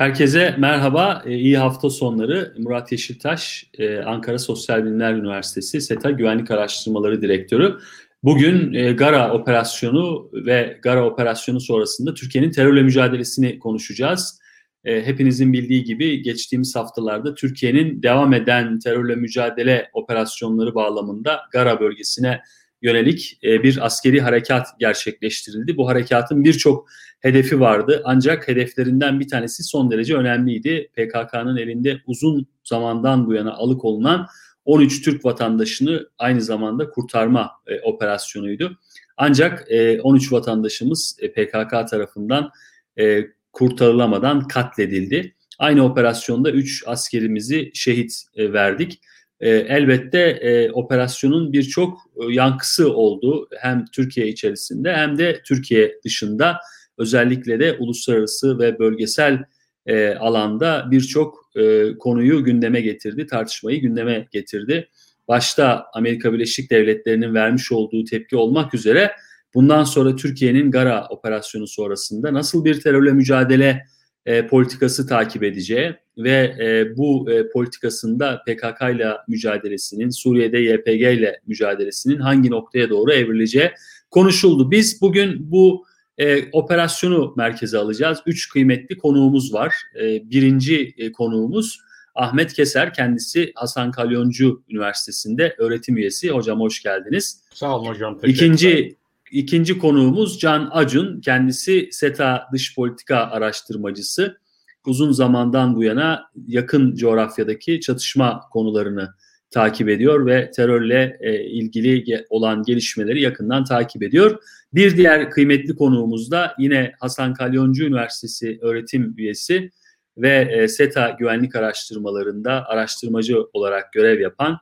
Herkese merhaba, e, iyi hafta sonları. Murat Yeşiltaş, e, Ankara Sosyal Bilimler Üniversitesi SETA Güvenlik Araştırmaları Direktörü. Bugün e, Gara operasyonu ve Gara operasyonu sonrasında Türkiye'nin terörle mücadelesini konuşacağız. Hepinizin bildiği gibi geçtiğimiz haftalarda Türkiye'nin devam eden terörle mücadele operasyonları bağlamında Gara bölgesine yönelik bir askeri harekat gerçekleştirildi. Bu harekatın birçok hedefi vardı. Ancak hedeflerinden bir tanesi son derece önemliydi. PKK'nın elinde uzun zamandan bu yana alıkonulan 13 Türk vatandaşını aynı zamanda kurtarma e, operasyonuydu. Ancak e, 13 vatandaşımız e, PKK tarafından e, kurtarılamadan katledildi. Aynı operasyonda 3 askerimizi şehit e, verdik. E, elbette e, operasyonun birçok e, yankısı oldu hem Türkiye içerisinde hem de Türkiye dışında özellikle de uluslararası ve bölgesel e, alanda birçok e, konuyu gündeme getirdi, tartışmayı gündeme getirdi. Başta Amerika Birleşik Devletleri'nin vermiş olduğu tepki olmak üzere bundan sonra Türkiye'nin Gara operasyonu sonrasında nasıl bir terörle mücadele e, politikası takip edeceği ve e, bu e, politikasında PKK ile mücadelesinin, Suriye'de YPG ile mücadelesinin hangi noktaya doğru evrileceği konuşuldu. Biz bugün bu e, operasyonu merkeze alacağız. Üç kıymetli konuğumuz var. E, birinci e, konuğumuz Ahmet Keser. Kendisi Hasan Kalyoncu Üniversitesi'nde öğretim üyesi. Hocam hoş geldiniz. Sağ olun hocam. İkinci, ikinci konuğumuz Can Acun. Kendisi SETA dış politika araştırmacısı. Uzun zamandan bu yana yakın coğrafyadaki çatışma konularını takip ediyor ve terörle e, ilgili olan gelişmeleri yakından takip ediyor. Bir diğer kıymetli konuğumuz da yine Hasan Kalyoncu Üniversitesi öğretim üyesi ve e, SETA güvenlik araştırmalarında araştırmacı olarak görev yapan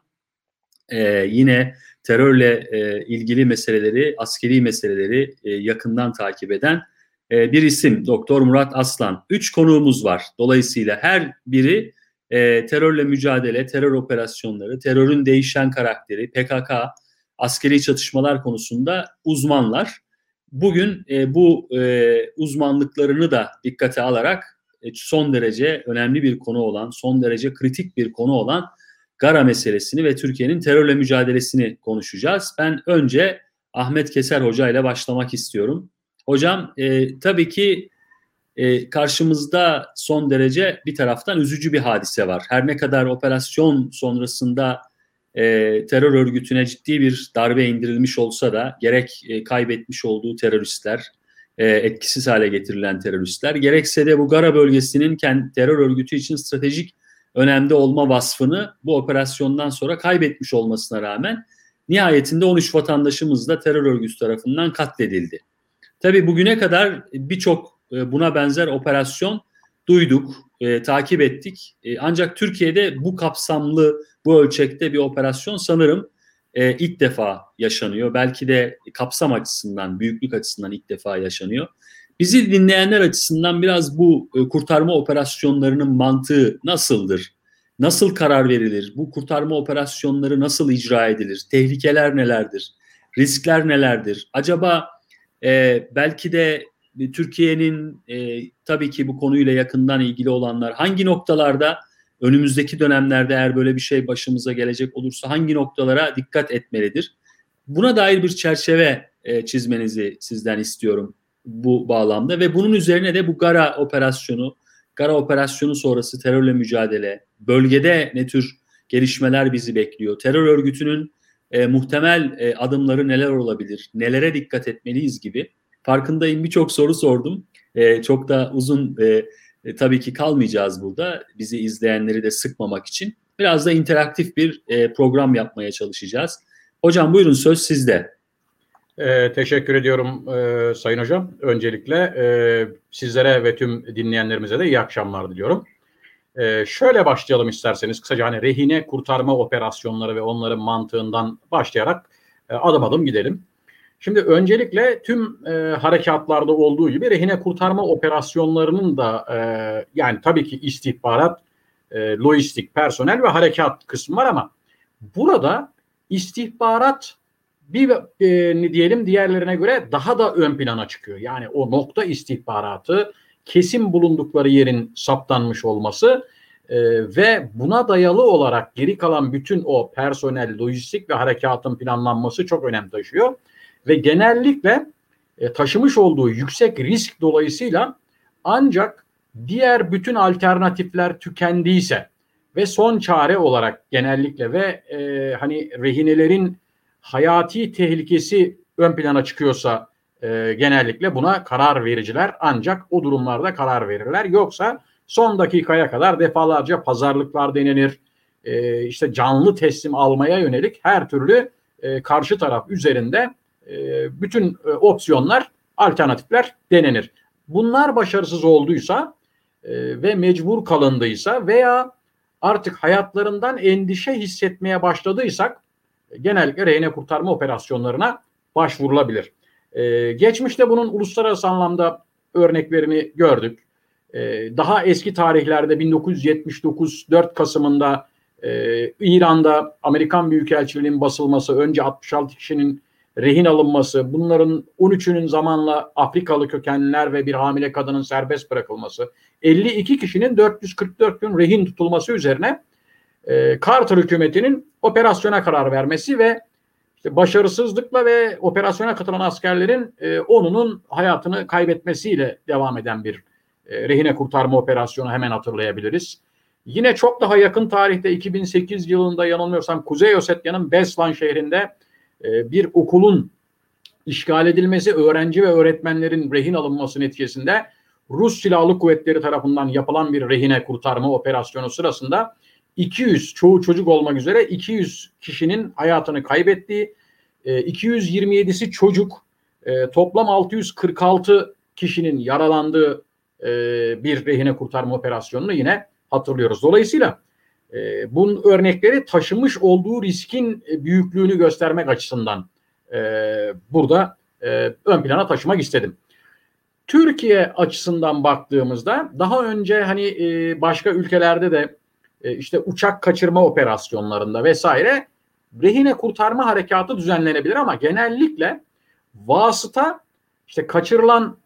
e, yine terörle e, ilgili meseleleri, askeri meseleleri e, yakından takip eden e, bir isim Doktor Murat Aslan. Üç konuğumuz var. Dolayısıyla her biri e, terörle mücadele, terör operasyonları, terörün değişen karakteri, PKK, askeri çatışmalar konusunda uzmanlar. Bugün e, bu e, uzmanlıklarını da dikkate alarak e, son derece önemli bir konu olan, son derece kritik bir konu olan Gara meselesini ve Türkiye'nin terörle mücadelesini konuşacağız. Ben önce Ahmet Keser Hoca ile başlamak istiyorum. Hocam e, tabii ki e, karşımızda son derece bir taraftan üzücü bir hadise var. Her ne kadar operasyon sonrasında e, terör örgütüne ciddi bir darbe indirilmiş olsa da gerek e, kaybetmiş olduğu teröristler, e, etkisiz hale getirilen teröristler, gerekse de bu Gara bölgesinin kendi terör örgütü için stratejik önemde olma vasfını bu operasyondan sonra kaybetmiş olmasına rağmen nihayetinde 13 vatandaşımız da terör örgütü tarafından katledildi. Tabii bugüne kadar birçok e, buna benzer operasyon duyduk, e, takip ettik. E, ancak Türkiye'de bu kapsamlı, bu ölçekte bir operasyon sanırım e, ilk defa yaşanıyor. Belki de kapsam açısından, büyüklük açısından ilk defa yaşanıyor. Bizi dinleyenler açısından biraz bu e, kurtarma operasyonlarının mantığı nasıldır? Nasıl karar verilir? Bu kurtarma operasyonları nasıl icra edilir? Tehlikeler nelerdir? Riskler nelerdir? Acaba e, belki de Türkiye'nin e, tabii ki bu konuyla yakından ilgili olanlar hangi noktalarda önümüzdeki dönemlerde eğer böyle bir şey başımıza gelecek olursa hangi noktalara dikkat etmelidir? Buna dair bir çerçeve e, çizmenizi sizden istiyorum bu bağlamda ve bunun üzerine de bu Gara operasyonu, Gara operasyonu sonrası terörle mücadele, bölgede ne tür gelişmeler bizi bekliyor? Terör örgütünün e, muhtemel e, adımları neler olabilir? Nelere dikkat etmeliyiz gibi farkındayım birçok soru sordum. E, çok da uzun e, e, tabii ki kalmayacağız burada. Bizi izleyenleri de sıkmamak için. Biraz da interaktif bir e, program yapmaya çalışacağız. Hocam buyurun söz sizde. E, teşekkür ediyorum e, Sayın Hocam. Öncelikle e, sizlere ve tüm dinleyenlerimize de iyi akşamlar diliyorum. E, şöyle başlayalım isterseniz kısaca hani rehine kurtarma operasyonları ve onların mantığından başlayarak e, adım adım gidelim. Şimdi öncelikle tüm e, harekatlarda olduğu gibi rehine kurtarma operasyonlarının da e, yani tabii ki istihbarat, e, lojistik, personel ve harekat kısmı var ama burada istihbarat bir e, diyelim diğerlerine göre daha da ön plana çıkıyor. Yani o nokta istihbaratı kesin bulundukları yerin saptanmış olması e, ve buna dayalı olarak geri kalan bütün o personel, lojistik ve harekatın planlanması çok önem taşıyor. Ve genellikle e, taşımış olduğu yüksek risk dolayısıyla ancak diğer bütün alternatifler tükendiyse ve son çare olarak genellikle ve e, hani rehinelerin hayati tehlikesi ön plana çıkıyorsa e, genellikle buna karar vericiler ancak o durumlarda karar verirler. Yoksa son dakikaya kadar defalarca pazarlıklar denenir. E, işte canlı teslim almaya yönelik her türlü e, karşı taraf üzerinde e, bütün e, opsiyonlar, alternatifler denenir. Bunlar başarısız olduysa e, ve mecbur kalındıysa veya artık hayatlarından endişe hissetmeye başladıysak genellikle rehine kurtarma operasyonlarına başvurulabilir. Ee, geçmişte bunun uluslararası anlamda örneklerini gördük. Ee, daha eski tarihlerde 1979 4 Kasım'ında e, İran'da Amerikan Büyükelçiliğinin basılması, önce 66 kişinin rehin alınması, bunların 13'ünün zamanla Afrikalı kökenliler ve bir hamile kadının serbest bırakılması, 52 kişinin 444 gün rehin tutulması üzerine e, Carter hükümetinin operasyona karar vermesi ve işte başarısızlıkla ve operasyona katılan askerlerin e, onunun hayatını kaybetmesiyle devam eden bir e, rehine kurtarma operasyonu hemen hatırlayabiliriz. Yine çok daha yakın tarihte 2008 yılında yanılmıyorsam Kuzey Osetya'nın Beslan şehrinde e, bir okulun işgal edilmesi, öğrenci ve öğretmenlerin rehin alınması neticesinde Rus Silahlı Kuvvetleri tarafından yapılan bir rehine kurtarma operasyonu sırasında 200 çoğu çocuk olmak üzere 200 kişinin hayatını kaybettiği, 227'si e, çocuk, e, toplam 646 kişinin yaralandığı bir rehine kurtarma operasyonunu yine hatırlıyoruz. Dolayısıyla e, bunun örnekleri taşımış olduğu riskin e, büyüklüğünü göstermek açısından e, burada e, ön plana taşımak istedim. Türkiye açısından baktığımızda daha önce hani e, başka ülkelerde de e, işte uçak kaçırma operasyonlarında vesaire rehine kurtarma harekatı düzenlenebilir ama genellikle vasıta işte kaçırılan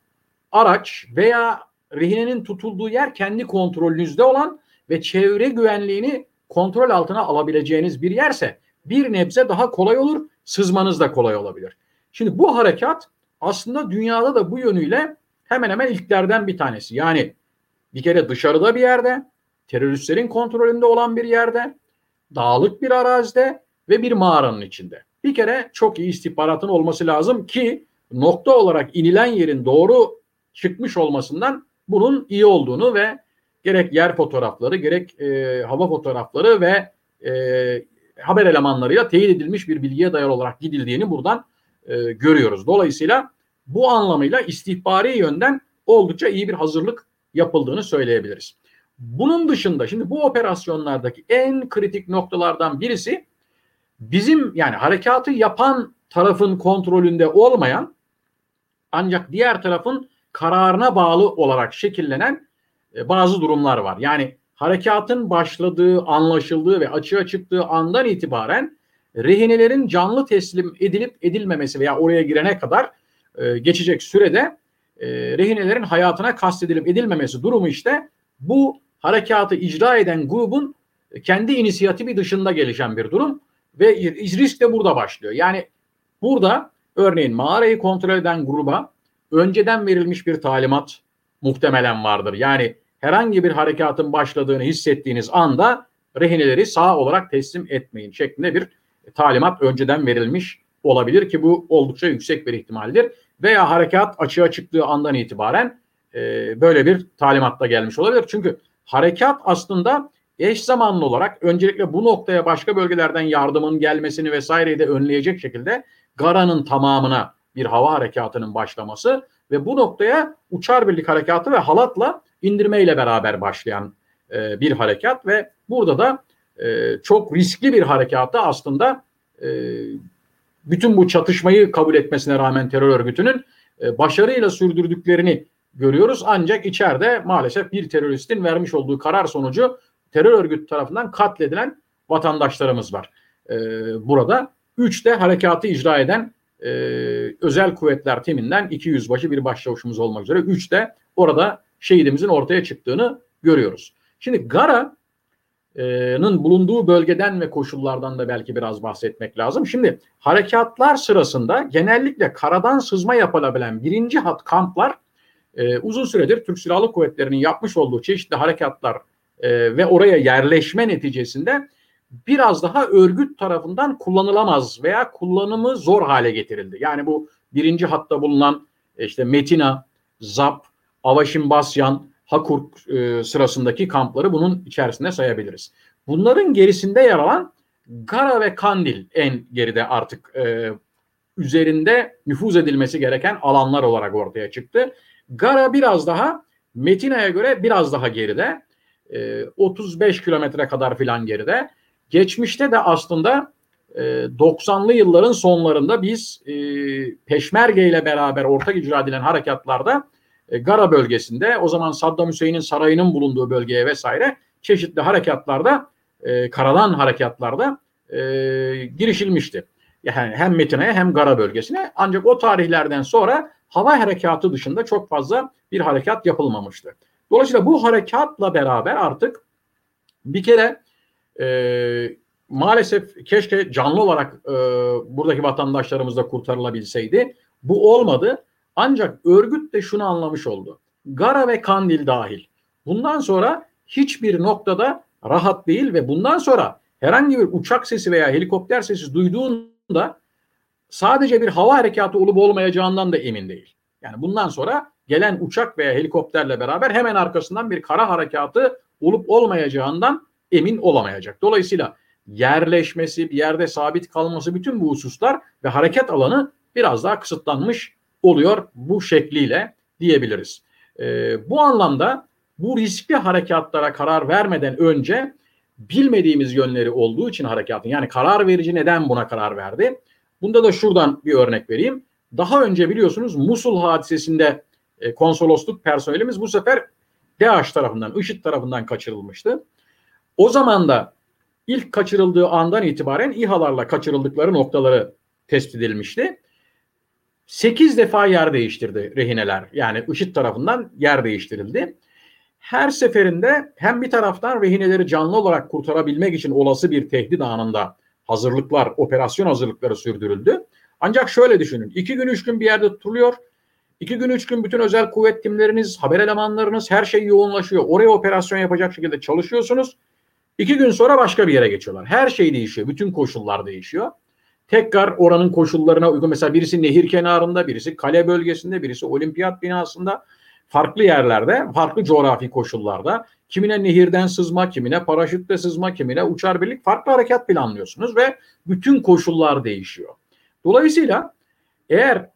araç veya rehinenin tutulduğu yer kendi kontrolünüzde olan ve çevre güvenliğini kontrol altına alabileceğiniz bir yerse bir nebze daha kolay olur, sızmanız da kolay olabilir. Şimdi bu harekat aslında dünyada da bu yönüyle hemen hemen ilklerden bir tanesi. Yani bir kere dışarıda bir yerde, teröristlerin kontrolünde olan bir yerde, dağlık bir arazide ve bir mağaranın içinde. Bir kere çok iyi istihbaratın olması lazım ki nokta olarak inilen yerin doğru çıkmış olmasından bunun iyi olduğunu ve gerek yer fotoğrafları gerek e, hava fotoğrafları ve e, haber elemanlarıyla teyit edilmiş bir bilgiye dayalı olarak gidildiğini buradan e, görüyoruz. Dolayısıyla bu anlamıyla istihbari yönden oldukça iyi bir hazırlık yapıldığını söyleyebiliriz. Bunun dışında şimdi bu operasyonlardaki en kritik noktalardan birisi bizim yani harekatı yapan tarafın kontrolünde olmayan ancak diğer tarafın kararına bağlı olarak şekillenen e, bazı durumlar var. Yani harekatın başladığı, anlaşıldığı ve açığa çıktığı andan itibaren rehinelerin canlı teslim edilip edilmemesi veya oraya girene kadar e, geçecek sürede e, rehinelerin hayatına kastedilip edilmemesi durumu işte bu harekatı icra eden grubun kendi inisiyatifi dışında gelişen bir durum ve risk de burada başlıyor. Yani burada örneğin mağarayı kontrol eden gruba önceden verilmiş bir talimat muhtemelen vardır. Yani herhangi bir harekatın başladığını hissettiğiniz anda rehineleri sağ olarak teslim etmeyin şeklinde bir talimat önceden verilmiş olabilir ki bu oldukça yüksek bir ihtimaldir. Veya harekat açığa çıktığı andan itibaren e, böyle bir talimatla gelmiş olabilir. Çünkü harekat aslında eş zamanlı olarak öncelikle bu noktaya başka bölgelerden yardımın gelmesini vesaireyi de önleyecek şekilde Gara'nın tamamına bir hava harekatının başlaması ve bu noktaya uçar birlik harekatı ve halatla indirmeyle beraber başlayan e, bir harekat ve burada da e, çok riskli bir harekatı aslında e, bütün bu çatışmayı kabul etmesine rağmen terör örgütünün e, başarıyla sürdürdüklerini görüyoruz. Ancak içeride maalesef bir teröristin vermiş olduğu karar sonucu terör örgütü tarafından katledilen vatandaşlarımız var. E, burada üç de harekatı icra eden e, özel kuvvetler timinden iki yüzbaşı bir başçavuşumuz olmak üzere üç de orada şehidimizin ortaya çıktığını görüyoruz. Şimdi Gara'nın bulunduğu bölgeden ve koşullardan da belki biraz bahsetmek lazım. Şimdi harekatlar sırasında genellikle karadan sızma yapılabilen birinci hat kamplar e, uzun süredir Türk Silahlı Kuvvetleri'nin yapmış olduğu çeşitli harekatlar e, ve oraya yerleşme neticesinde biraz daha örgüt tarafından kullanılamaz veya kullanımı zor hale getirildi. Yani bu birinci hatta bulunan işte Metina, Zap, Avaşin Basyan, Hakurk e, sırasındaki kampları bunun içerisinde sayabiliriz. Bunların gerisinde yer alan Gara ve Kandil en geride artık e, üzerinde nüfuz edilmesi gereken alanlar olarak ortaya çıktı. Gara biraz daha Metina'ya göre biraz daha geride. E, 35 kilometre kadar filan geride. Geçmişte de aslında e, 90'lı yılların sonlarında biz e, Peşmerge ile beraber ortak icra edilen harekatlarda e, Gara bölgesinde o zaman Saddam Hüseyin'in sarayının bulunduğu bölgeye vesaire çeşitli harekatlarda e, karadan harekatlarda e, girişilmişti. Yani hem Metina'ya hem Gara bölgesine ancak o tarihlerden sonra hava harekatı dışında çok fazla bir harekat yapılmamıştı. Dolayısıyla bu harekatla beraber artık bir kere e, maalesef keşke canlı olarak e, buradaki vatandaşlarımız da kurtarılabilseydi. Bu olmadı. Ancak örgüt de şunu anlamış oldu. Gara ve Kandil dahil. Bundan sonra hiçbir noktada rahat değil ve bundan sonra herhangi bir uçak sesi veya helikopter sesi duyduğunda sadece bir hava harekatı olup olmayacağından da emin değil. Yani bundan sonra gelen uçak veya helikopterle beraber hemen arkasından bir kara harekatı olup olmayacağından emin olamayacak. Dolayısıyla yerleşmesi, bir yerde sabit kalması bütün bu hususlar ve hareket alanı biraz daha kısıtlanmış oluyor bu şekliyle diyebiliriz. E, bu anlamda bu riskli harekatlara karar vermeden önce bilmediğimiz yönleri olduğu için harekatın yani karar verici neden buna karar verdi? Bunda da şuradan bir örnek vereyim. Daha önce biliyorsunuz Musul hadisesinde e, konsolosluk personelimiz bu sefer DAEŞ tarafından, IŞİD tarafından kaçırılmıştı. O zaman da ilk kaçırıldığı andan itibaren İHA'larla kaçırıldıkları noktaları tespit edilmişti. 8 defa yer değiştirdi rehineler. Yani IŞİD tarafından yer değiştirildi. Her seferinde hem bir taraftan rehineleri canlı olarak kurtarabilmek için olası bir tehdit anında hazırlıklar, operasyon hazırlıkları sürdürüldü. Ancak şöyle düşünün. iki gün, üç gün bir yerde tutuluyor. İki gün, üç gün bütün özel kuvvet timleriniz, haber elemanlarınız her şey yoğunlaşıyor. Oraya operasyon yapacak şekilde çalışıyorsunuz. İki gün sonra başka bir yere geçiyorlar. Her şey değişiyor. Bütün koşullar değişiyor. Tekrar oranın koşullarına uygun. Mesela birisi nehir kenarında, birisi kale bölgesinde, birisi olimpiyat binasında. Farklı yerlerde, farklı coğrafi koşullarda. Kimine nehirden sızma, kimine paraşütle sızma, kimine uçar birlik farklı harekat planlıyorsunuz ve bütün koşullar değişiyor. Dolayısıyla eğer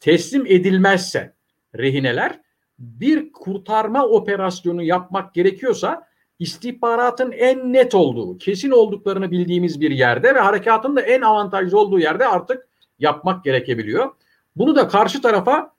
teslim edilmezse rehineler bir kurtarma operasyonu yapmak gerekiyorsa istihbaratın en net olduğu, kesin olduklarını bildiğimiz bir yerde ve harekatın da en avantajlı olduğu yerde artık yapmak gerekebiliyor. Bunu da karşı tarafa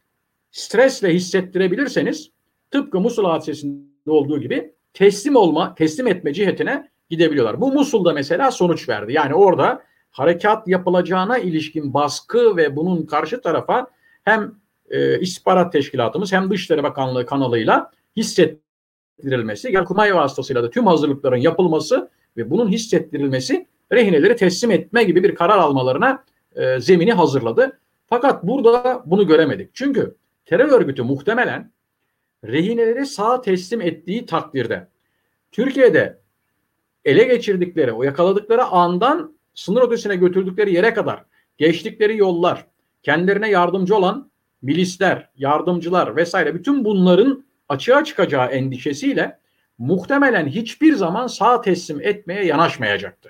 stresle hissettirebilirseniz tıpkı Musul hadisesinde olduğu gibi teslim olma, teslim etme cihetine gidebiliyorlar. Bu Musul'da mesela sonuç verdi. Yani orada harekat yapılacağına ilişkin baskı ve bunun karşı tarafa hem e, istihbarat teşkilatımız hem Dışişleri Bakanlığı kanalıyla hissettirilmesi, Yargıtay vasıtasıyla da tüm hazırlıkların yapılması ve bunun hissettirilmesi rehineleri teslim etme gibi bir karar almalarına e, zemini hazırladı. Fakat burada bunu göremedik. Çünkü terör örgütü muhtemelen rehineleri sağ teslim ettiği takdirde Türkiye'de ele geçirdikleri, o yakaladıkları andan sınır ötesine götürdükleri yere kadar geçtikleri yollar, kendilerine yardımcı olan milisler, yardımcılar vesaire bütün bunların açığa çıkacağı endişesiyle muhtemelen hiçbir zaman sağ teslim etmeye yanaşmayacaktı.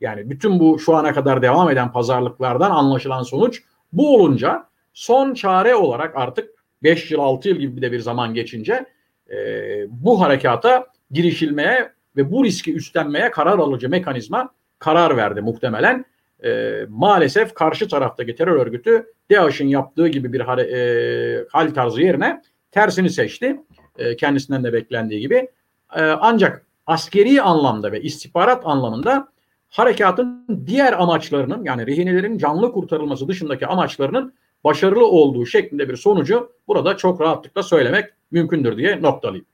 Yani bütün bu şu ana kadar devam eden pazarlıklardan anlaşılan sonuç bu olunca son çare olarak artık 5 yıl 6 yıl gibi de bir zaman geçince e, bu harekata girişilmeye ve bu riski üstlenmeye karar alıcı mekanizma karar verdi muhtemelen. E, maalesef karşı taraftaki terör örgütü DAEŞ'in yaptığı gibi bir hale, e, hal tarzı yerine tersini seçti. E, kendisinden de beklendiği gibi. E, ancak askeri anlamda ve istihbarat anlamında harekatın diğer amaçlarının yani rehinelerin canlı kurtarılması dışındaki amaçlarının başarılı olduğu şeklinde bir sonucu burada çok rahatlıkla söylemek mümkündür diye noktalayayım.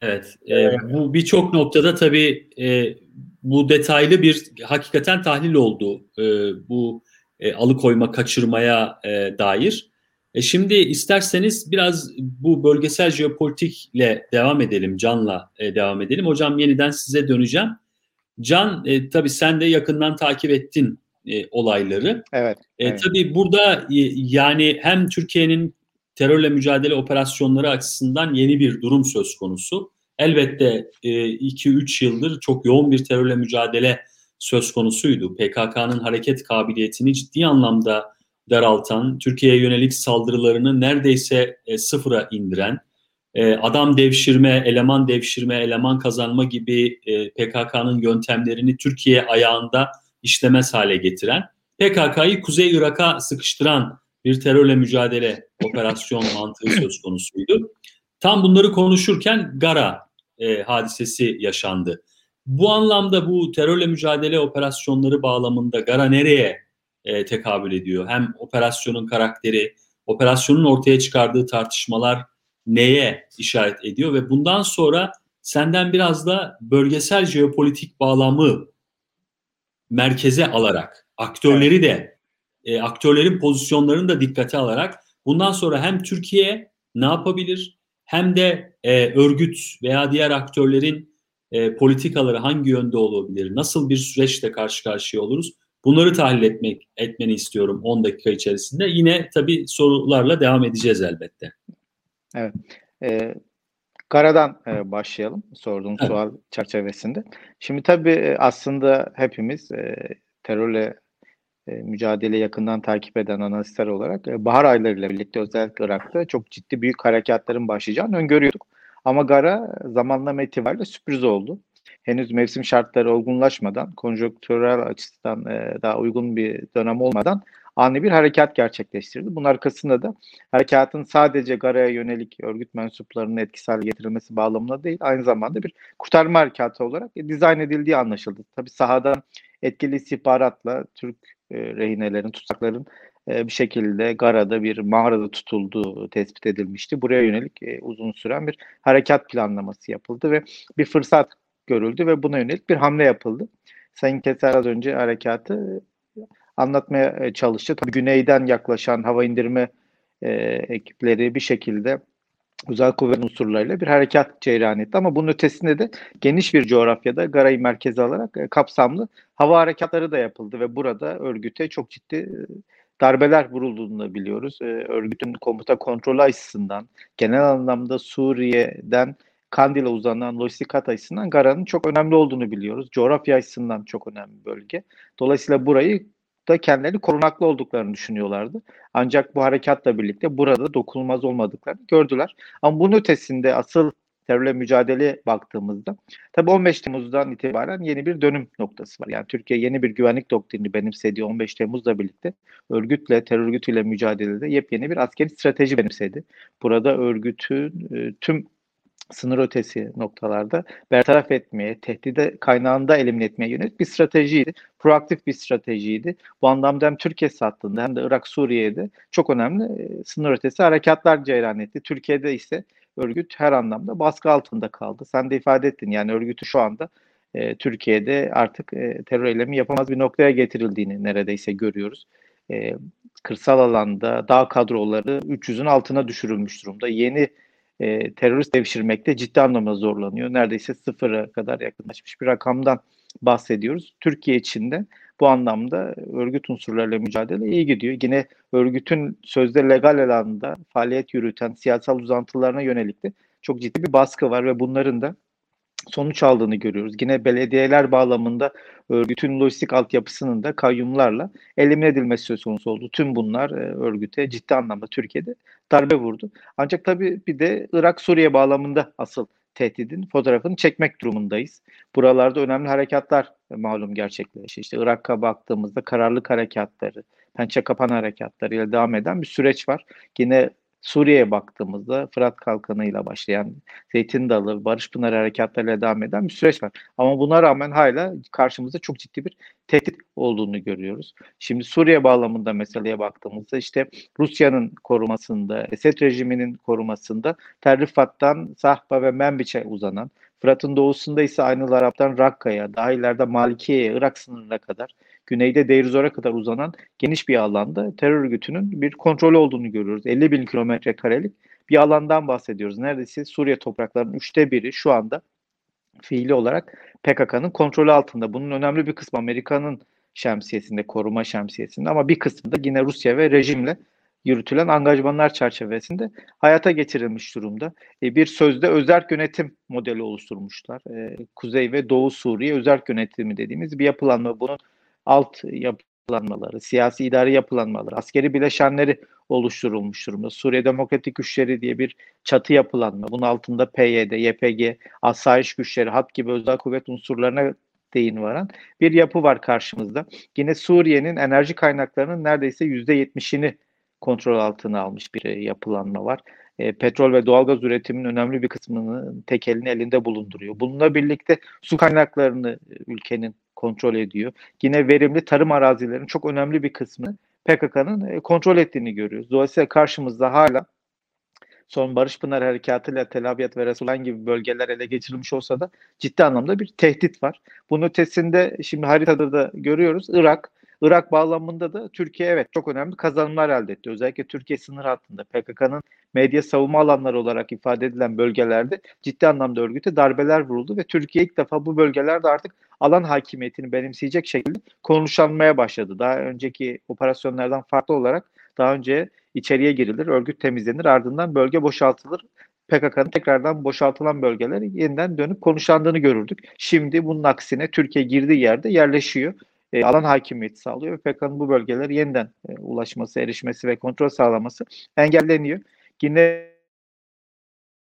Evet, e, bu birçok noktada tabii e, bu detaylı bir hakikaten tahlil oldu e, bu e, alıkoyma, kaçırmaya e, dair. E, şimdi isterseniz biraz bu bölgesel jeopolitikle devam edelim, Can'la e, devam edelim. Hocam yeniden size döneceğim. Can, e, tabii sen de yakından takip ettin e, olayları. Evet. E, evet. Tabii burada e, yani hem Türkiye'nin terörle mücadele operasyonları açısından yeni bir durum söz konusu. Elbette 2-3 e, yıldır çok yoğun bir terörle mücadele söz konusuydu. PKK'nın hareket kabiliyetini ciddi anlamda daraltan, Türkiye'ye yönelik saldırılarını neredeyse e, sıfıra indiren, e, adam devşirme, eleman devşirme, eleman kazanma gibi PKK'nın yöntemlerini Türkiye ayağında işlemez hale getiren, PKK'yı Kuzey Irak'a sıkıştıran bir terörle mücadele operasyon mantığı söz konusuydu. Tam bunları konuşurken Gara e, hadisesi yaşandı. Bu anlamda bu terörle mücadele operasyonları bağlamında Gara nereye e, tekabül ediyor? Hem operasyonun karakteri, operasyonun ortaya çıkardığı tartışmalar neye işaret ediyor ve bundan sonra senden biraz da bölgesel jeopolitik bağlamı merkeze alarak aktörleri de e, aktörlerin pozisyonlarını da dikkate alarak bundan sonra hem Türkiye ne yapabilir hem de e, örgüt veya diğer aktörlerin e, politikaları hangi yönde olabilir, nasıl bir süreçle karşı karşıya oluruz bunları tahlil etmek etmeni istiyorum 10 dakika içerisinde. Yine tabii sorularla devam edeceğiz elbette. Evet. Karadan e, başlayalım sorduğun evet. sual çerçevesinde. Şimdi tabii aslında hepimiz e, terörle e, mücadele yakından takip eden analistler olarak e, bahar aylarıyla birlikte özellikle Irak'ta çok ciddi büyük harekatların başlayacağını öngörüyorduk. Ama Gara zamanlama itibariyle sürpriz oldu. Henüz mevsim şartları olgunlaşmadan, konjonktürel açıdan e, daha uygun bir dönem olmadan ani bir harekat gerçekleştirdi. Bunun arkasında da harekatın sadece Gara'ya yönelik örgüt mensuplarının etkisi hale getirilmesi bağlamında değil, aynı zamanda bir kurtarma harekatı olarak e, dizayn edildiği anlaşıldı. Tabi sahadan etkili istihbaratla Türk e, rehinelerin, tutsakların e, bir şekilde Gara'da bir mağarada tutulduğu tespit edilmişti. Buraya yönelik e, uzun süren bir harekat planlaması yapıldı ve bir fırsat görüldü ve buna yönelik bir hamle yapıldı. Sayın Keser az önce harekatı anlatmaya e, çalıştı. Tabii güneyden yaklaşan hava indirme e, ekipleri bir şekilde özel kuvvet unsurlarıyla bir harekat cereyan etti. Ama bunun ötesinde de geniş bir coğrafyada Garay'ı merkeze alarak e, kapsamlı hava harekatları da yapıldı ve burada örgüte çok ciddi e, darbeler vurulduğunu biliyoruz. E, örgütün komuta kontrolü açısından, genel anlamda Suriye'den Kandil'e uzanan lojistik hat açısından Gara'nın çok önemli olduğunu biliyoruz. Coğrafya açısından çok önemli bölge. Dolayısıyla burayı da kendilerini korunaklı olduklarını düşünüyorlardı. Ancak bu harekatla birlikte burada dokunulmaz olmadıklarını gördüler. Ama bunun ötesinde asıl terörle mücadele baktığımızda tabii 15 Temmuz'dan itibaren yeni bir dönüm noktası var. Yani Türkiye yeni bir güvenlik doktrini benimsediği 15 Temmuz'la birlikte örgütle, terör örgütüyle mücadelede yepyeni bir askeri strateji benimsedi. Burada örgütün e, tüm sınır ötesi noktalarda bertaraf etmeye, tehdide kaynağında elimine etmeye yönelik bir stratejiydi. Proaktif bir stratejiydi. Bu anlamda hem Türkiye sattığında hem de Irak, Suriye'de çok önemli e, sınır ötesi harekatlar ceyran etti. Türkiye'de ise örgüt her anlamda baskı altında kaldı. Sen de ifade ettin yani örgütü şu anda e, Türkiye'de artık e, terör eylemi yapamaz bir noktaya getirildiğini neredeyse görüyoruz. E, kırsal alanda dağ kadroları 300'ün altına düşürülmüş durumda. Yeni e, terörist devşirmekte ciddi anlamda zorlanıyor. Neredeyse sıfıra kadar yakınlaşmış bir rakamdan bahsediyoruz. Türkiye içinde bu anlamda örgüt unsurlarıyla mücadele iyi gidiyor. Yine örgütün sözde legal alanda faaliyet yürüten siyasal uzantılarına yönelik de çok ciddi bir baskı var ve bunların da sonuç aldığını görüyoruz. Yine belediyeler bağlamında örgütün lojistik altyapısının da kayyumlarla elimine edilmesi söz konusu oldu. Tüm bunlar e, örgüte ciddi anlamda Türkiye'de darbe vurdu. Ancak tabii bir de Irak-Suriye bağlamında asıl tehdidin fotoğrafını çekmek durumundayız. Buralarda önemli harekatlar e, malum gerçekleşti. İşte Irak'a baktığımızda kararlılık harekatları, pençe kapan harekatları ile devam eden bir süreç var. Yine Suriye'ye baktığımızda Fırat Kalkanı'yla başlayan Zeytin Dalı, Barış Pınar harekatlarıyla devam eden bir süreç var. Ama buna rağmen hala karşımızda çok ciddi bir tehdit olduğunu görüyoruz. Şimdi Suriye bağlamında meseleye baktığımızda işte Rusya'nın korumasında, Esed rejiminin korumasında Terrifat'tan Sahba ve Menbiç'e uzanan, Fırat'ın doğusunda ise aynı Arap'tan Rakka'ya, daha ileride Malikiye'ye, Irak sınırına kadar, güneyde Deir Zor'a kadar uzanan geniş bir alanda terör örgütünün bir kontrolü olduğunu görüyoruz. 50 bin kilometre karelik bir alandan bahsediyoruz. Neredeyse Suriye topraklarının üçte biri şu anda fiili olarak PKK'nın kontrolü altında. Bunun önemli bir kısmı Amerika'nın şemsiyesinde, koruma şemsiyesinde ama bir kısmı da yine Rusya ve rejimle yürütülen angajmanlar çerçevesinde hayata geçirilmiş durumda. E, bir sözde özerk yönetim modeli oluşturmuşlar. E, Kuzey ve Doğu Suriye özerk yönetimi dediğimiz bir yapılanma. Bunun alt yapılanmaları, siyasi idari yapılanmaları, askeri bileşenleri oluşturulmuş durumda. Suriye Demokratik Güçleri diye bir çatı yapılanma. Bunun altında PYD, YPG, asayiş güçleri, hat gibi özel kuvvet unsurlarına değin varan bir yapı var karşımızda. Yine Suriye'nin enerji kaynaklarının neredeyse %70'ini kontrol altına almış bir yapılanma var. E, petrol ve doğalgaz üretiminin önemli bir kısmını tek elini elinde bulunduruyor. Bununla birlikte su kaynaklarını ülkenin kontrol ediyor. Yine verimli tarım arazilerinin çok önemli bir kısmını PKK'nın e, kontrol ettiğini görüyoruz. Dolayısıyla karşımızda hala son Barış Pınar Harekatı'yla Tel Abyad ve Resulan gibi bölgeler ele geçirilmiş olsa da ciddi anlamda bir tehdit var. Bunun ötesinde şimdi haritada da görüyoruz Irak, Irak bağlamında da Türkiye evet çok önemli kazanımlar elde etti. Özellikle Türkiye sınır hattında PKK'nın medya savunma alanları olarak ifade edilen bölgelerde ciddi anlamda örgüte darbeler vuruldu ve Türkiye ilk defa bu bölgelerde artık alan hakimiyetini benimseyecek şekilde konuşlanmaya başladı. Daha önceki operasyonlardan farklı olarak daha önce içeriye girilir, örgüt temizlenir, ardından bölge boşaltılır. PKK'nın tekrardan boşaltılan bölgeler yeniden dönüp konuşlandığını görürdük. Şimdi bunun aksine Türkiye girdiği yerde yerleşiyor e, alan hakimiyeti sağlıyor ve PKK'nın bu bölgeleri yeniden e, ulaşması, erişmesi ve kontrol sağlaması engelleniyor. Yine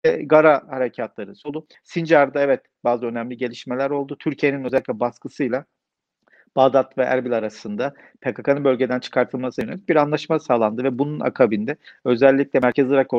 e, Gara harekatları solu. Sincar'da evet bazı önemli gelişmeler oldu. Türkiye'nin özellikle baskısıyla Bağdat ve Erbil arasında PKK'nın bölgeden çıkartılması yönelik bir anlaşma sağlandı ve bunun akabinde özellikle Merkez Irak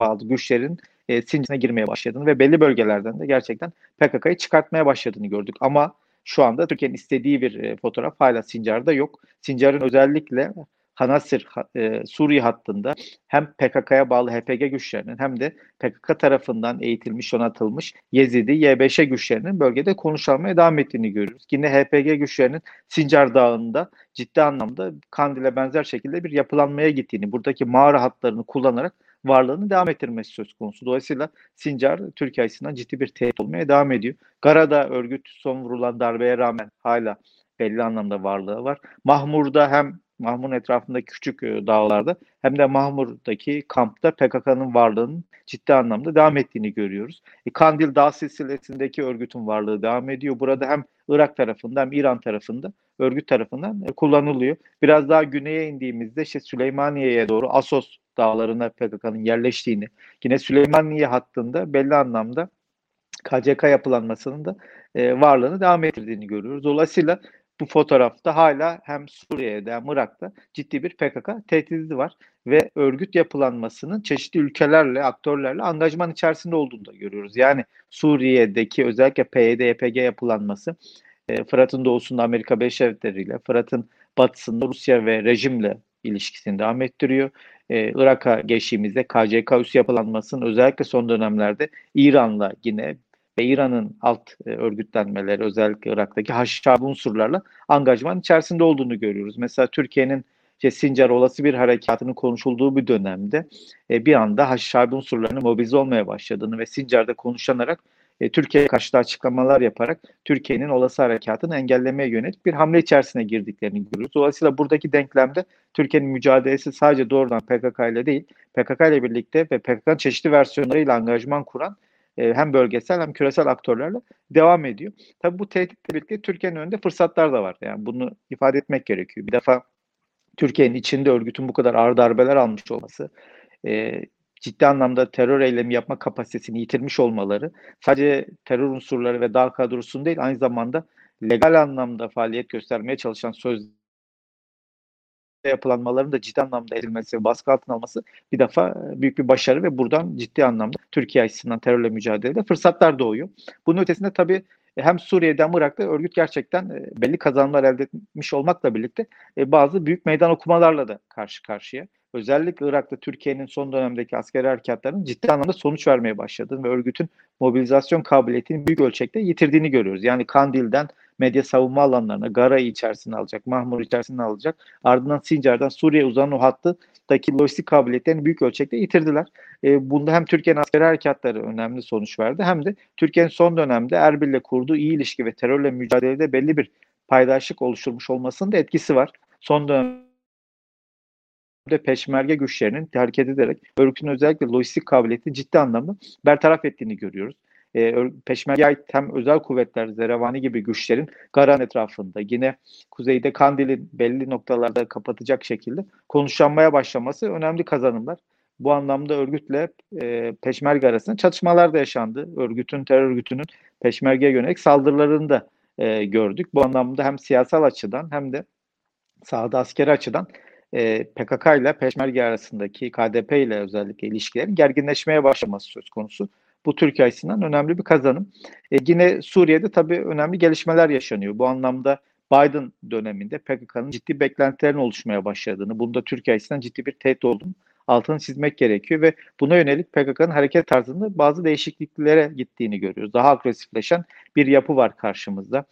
bağlı güçlerin e, Sincar'a girmeye başladığını ve belli bölgelerden de gerçekten PKK'yı çıkartmaya başladığını gördük. Ama şu anda Türkiye'nin istediği bir e, fotoğraf hala Sincar'da yok. Sincar'ın özellikle Hanasir e, Suriye hattında hem PKK'ya bağlı HPG güçlerinin hem de PKK tarafından eğitilmiş, donatılmış Yezidi, Y5'e güçlerinin bölgede konuşulmaya devam ettiğini görüyoruz. Yine HPG güçlerinin Sincar Dağı'nda ciddi anlamda Kandil'e benzer şekilde bir yapılanmaya gittiğini, buradaki mağara hatlarını kullanarak varlığını devam ettirmesi söz konusu. Dolayısıyla Sincar Türkiye açısından ciddi bir tehdit olmaya devam ediyor. Gara'da örgüt son vurulan darbeye rağmen hala belli anlamda varlığı var. Mahmur'da hem Mahmur'un etrafındaki küçük e, dağlarda hem de Mahmur'daki kampta PKK'nın varlığının ciddi anlamda devam ettiğini görüyoruz. E, Kandil Dağ silsilesindeki örgütün varlığı devam ediyor. Burada hem Irak tarafında hem İran tarafında örgüt tarafından e, kullanılıyor. Biraz daha güneye indiğimizde işte Süleymaniye'ye doğru Asos dağlarına PKK'nın yerleştiğini, yine Süleymaniye hattında belli anlamda KCK yapılanmasının da e, varlığını devam ettirdiğini görüyoruz. Dolayısıyla bu fotoğrafta hala hem Suriye'de hem Irak'ta ciddi bir PKK tehdidi var ve örgüt yapılanmasının çeşitli ülkelerle, aktörlerle angajman içerisinde olduğunu da görüyoruz. Yani Suriye'deki özellikle PYD, YPG yapılanması e, Fırat'ın doğusunda Amerika Birleşik ile Fırat'ın batısında Rusya ve rejimle ilişkisini devam ettiriyor. Ee, Irak'a geçtiğimizde KCK üs yapılanmasının özellikle son dönemlerde İran'la yine ve İran'ın alt e, örgütlenmeleri özellikle Irak'taki haşhabi unsurlarla angajman içerisinde olduğunu görüyoruz. Mesela Türkiye'nin işte Sincar olası bir harekatının konuşulduğu bir dönemde e, bir anda haşhabi unsurlarının mobilize olmaya başladığını ve Sincar'da konuşanarak e, Türkiye'ye karşı açıklamalar yaparak Türkiye'nin olası harekatını engellemeye yönelik bir hamle içerisine girdiklerini görüyoruz. Dolayısıyla buradaki denklemde Türkiye'nin mücadelesi sadece doğrudan PKK ile değil, PKK ile birlikte ve PKK'nın çeşitli versiyonlarıyla angajman kuran e, hem bölgesel hem küresel aktörlerle devam ediyor. Tabii bu tehditle birlikte Türkiye'nin önünde fırsatlar da var. Yani bunu ifade etmek gerekiyor. Bir defa Türkiye'nin içinde örgütün bu kadar ağır darbeler almış olması, e, ciddi anlamda terör eylemi yapma kapasitesini yitirmiş olmaları sadece terör unsurları ve dağ kadrosunun değil aynı zamanda legal anlamda faaliyet göstermeye çalışan söz yapılanmaların da ciddi anlamda edilmesi baskı altına alması bir defa e, büyük bir başarı ve buradan ciddi anlamda Türkiye açısından terörle mücadelede fırsatlar doğuyor. Bunun ötesinde tabii e, hem Suriye'de hem Irak'ta örgüt gerçekten e, belli kazanımlar elde etmiş olmakla birlikte bazı büyük meydan okumalarla da karşı karşıya. Özellikle Irak'ta Türkiye'nin son dönemdeki askeri harekatlarının ciddi anlamda sonuç vermeye başladığını ve örgütün mobilizasyon kabiliyetini büyük ölçekte yitirdiğini görüyoruz. Yani Kandil'den medya savunma alanlarına, Gara'yı içerisine alacak, Mahmur içerisine alacak. Ardından Sincar'dan Suriye uzanan o hattındaki lojistik kabiliyetlerini büyük ölçekte yitirdiler. E, bunda hem Türkiye'nin askeri harekatları önemli sonuç verdi hem de Türkiye'nin son dönemde Erbil'le kurduğu iyi ilişki ve terörle mücadelede belli bir paydaşlık oluşturmuş olmasının da etkisi var. Son dönemde peşmerge güçlerinin hareket ederek örgütün özellikle lojistik kabiliyetini ciddi anlamda bertaraf ettiğini görüyoruz e, Peşmerge'ye ait hem özel kuvvetler, Zerevani gibi güçlerin Garan etrafında yine kuzeyde Kandil'i belli noktalarda kapatacak şekilde konuşlanmaya başlaması önemli kazanımlar. Bu anlamda örgütle e, Peşmerge arasında çatışmalar da yaşandı. Örgütün, terör örgütünün Peşmerge'ye yönelik saldırılarını da e, gördük. Bu anlamda hem siyasal açıdan hem de sahada askeri açıdan e, PKK ile Peşmerge arasındaki KDP ile özellikle ilişkilerin gerginleşmeye başlaması söz konusu. Bu Türkiye açısından önemli bir kazanım. E, yine Suriye'de tabii önemli gelişmeler yaşanıyor. Bu anlamda Biden döneminde PKK'nın ciddi beklentilerin oluşmaya başladığını, bunda Türkiye açısından ciddi bir tehdit olduğunu altını çizmek gerekiyor ve buna yönelik PKK'nın hareket tarzında bazı değişikliklere gittiğini görüyoruz. Daha agresifleşen bir yapı var karşımızda.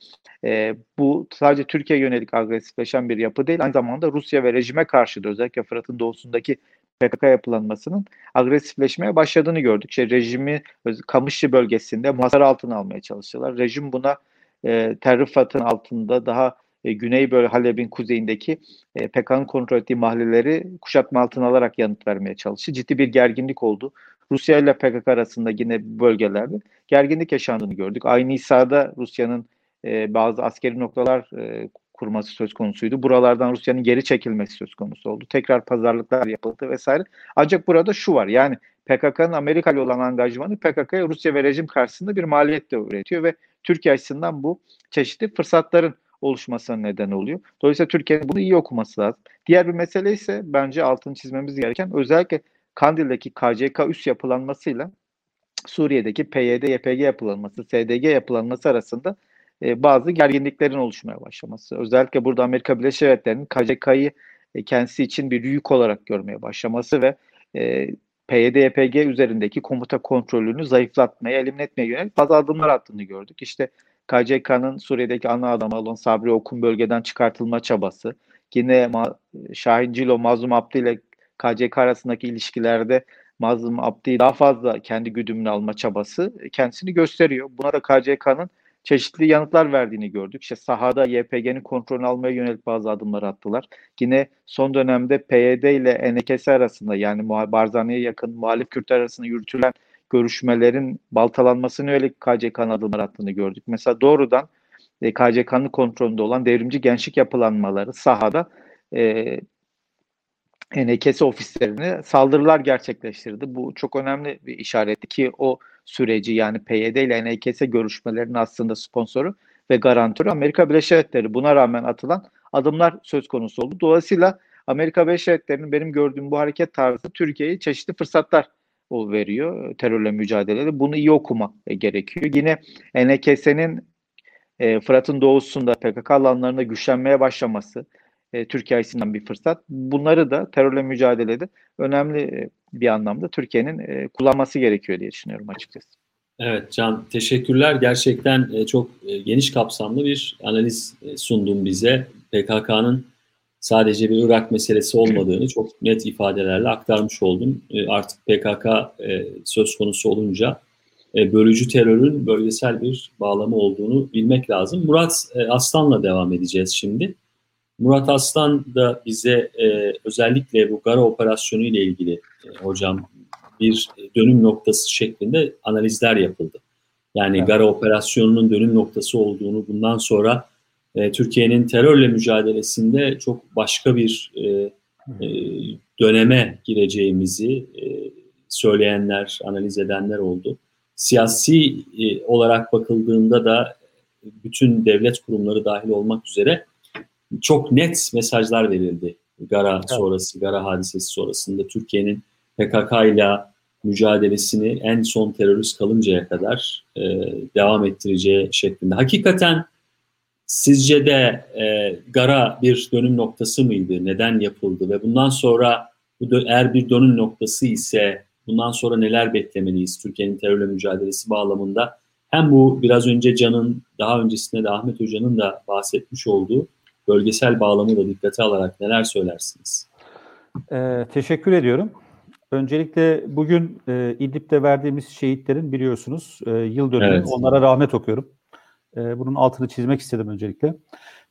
E, bu sadece Türkiye yönelik agresifleşen bir yapı değil, aynı zamanda Rusya ve rejime karşı da özellikle Fırat'ın doğusundaki PKK yapılanmasının agresifleşmeye başladığını gördük. İşte rejimi Kamışlı bölgesinde muhasara altına almaya çalıştılar. Rejim buna e, Terrifat'ın altında daha e, güney böyle Halep'in kuzeyindeki e, PKK'nın kontrol ettiği mahalleleri kuşatma altına alarak yanıt vermeye çalıştı. Ciddi bir gerginlik oldu. Rusya ile PKK arasında yine bölgelerde gerginlik yaşandığını gördük. Aynı İsa'da Rusya'nın e, bazı askeri noktalar e, kurması söz konusuydu. Buralardan Rusya'nın geri çekilmesi söz konusu oldu. Tekrar pazarlıklar yapıldı vesaire. Ancak burada şu var yani PKK'nın Amerika ile olan angajmanı PKK'ya Rusya ve rejim karşısında bir maliyet de üretiyor ve Türkiye açısından bu çeşitli fırsatların oluşmasına neden oluyor. Dolayısıyla Türkiye'nin bunu iyi okuması lazım. Diğer bir mesele ise bence altını çizmemiz gereken özellikle Kandil'deki KCK üst yapılanmasıyla Suriye'deki PYD, YPG yapılanması, SDG yapılanması arasında e, bazı gerginliklerin oluşmaya başlaması. Özellikle burada Amerika Birleşik Devletleri'nin KCK'yı e, kendisi için bir yük olarak görmeye başlaması ve e, PYD-YPG üzerindeki komuta kontrolünü zayıflatmaya, elimine etmeye yönelik bazı adımlar attığını gördük. İşte KCK'nın Suriye'deki ana adamı olan Sabri Okun bölgeden çıkartılma çabası, yine Ma Şahin Cilo, Mazlum Abdi ile KCK arasındaki ilişkilerde Mazlum Abdi'yi daha fazla kendi güdümüne alma çabası kendisini gösteriyor. Buna da KCK'nın çeşitli yanıtlar verdiğini gördük. İşte sahada YPG'nin kontrolünü almaya yönelik bazı adımlar attılar. Yine son dönemde PYD ile ENKS arasında yani Barzani'ye yakın muhalif Kürtler arasında yürütülen görüşmelerin baltalanmasını yönelik KCK'nın adımlar attığını gördük. Mesela doğrudan e, KCK'nın kontrolünde olan devrimci gençlik yapılanmaları sahada e, NKS ofislerine saldırılar gerçekleştirdi. Bu çok önemli bir işaretti ki o süreci yani PYD ile NKS görüşmelerinin aslında sponsoru ve garantörü Amerika Birleşik Devletleri. Buna rağmen atılan adımlar söz konusu oldu. Dolayısıyla Amerika Birleşik Devletleri'nin benim gördüğüm bu hareket tarzı Türkiye'ye çeşitli fırsatlar o veriyor terörle mücadelede. Bunu iyi okuma gerekiyor. Yine NKS'nin e, Fırat'ın doğusunda PKK alanlarında güçlenmeye başlaması, e, Türkiye açısından bir fırsat. Bunları da terörle mücadelede önemli e, bir anlamda Türkiye'nin e, kullanması gerekiyor diye düşünüyorum açıkçası. Evet Can teşekkürler. Gerçekten e, çok e, geniş kapsamlı bir analiz sundun bize. PKK'nın sadece bir Irak meselesi olmadığını çok net ifadelerle aktarmış oldun. E, artık PKK e, söz konusu olunca e, bölücü terörün bölgesel bir bağlamı olduğunu bilmek lazım. Murat Aslan'la devam edeceğiz şimdi. Murat Aslan da bize özellikle bu Gara operasyonu ile ilgili hocam bir dönüm noktası şeklinde analizler yapıldı. Yani evet. Gara operasyonunun dönüm noktası olduğunu bundan sonra e, Türkiye'nin terörle mücadelesinde çok başka bir e, e, döneme gireceğimizi e, söyleyenler, analiz edenler oldu. Siyasi e, olarak bakıldığında da bütün devlet kurumları dahil olmak üzere çok net mesajlar verildi Gara evet. sonrası, Gara hadisesi sonrasında Türkiye'nin PKK ile mücadelesini en son terörist kalıncaya kadar e, devam ettireceği şeklinde. Hakikaten sizce de e, Gara bir dönüm noktası mıydı? Neden yapıldı? Ve bundan sonra bu eğer bir dönüm noktası ise bundan sonra neler beklemeliyiz Türkiye'nin terörle mücadelesi bağlamında? Hem bu biraz önce Can'ın daha öncesinde de Ahmet Hoca'nın da bahsetmiş olduğu bölgesel bağlamı da dikkate alarak neler söylersiniz? Ee, teşekkür ediyorum. Öncelikle bugün e, İdlib'de verdiğimiz şehitlerin biliyorsunuz e, yıl dönümü. Evet. Onlara rahmet okuyorum. E, bunun altını çizmek istedim öncelikle.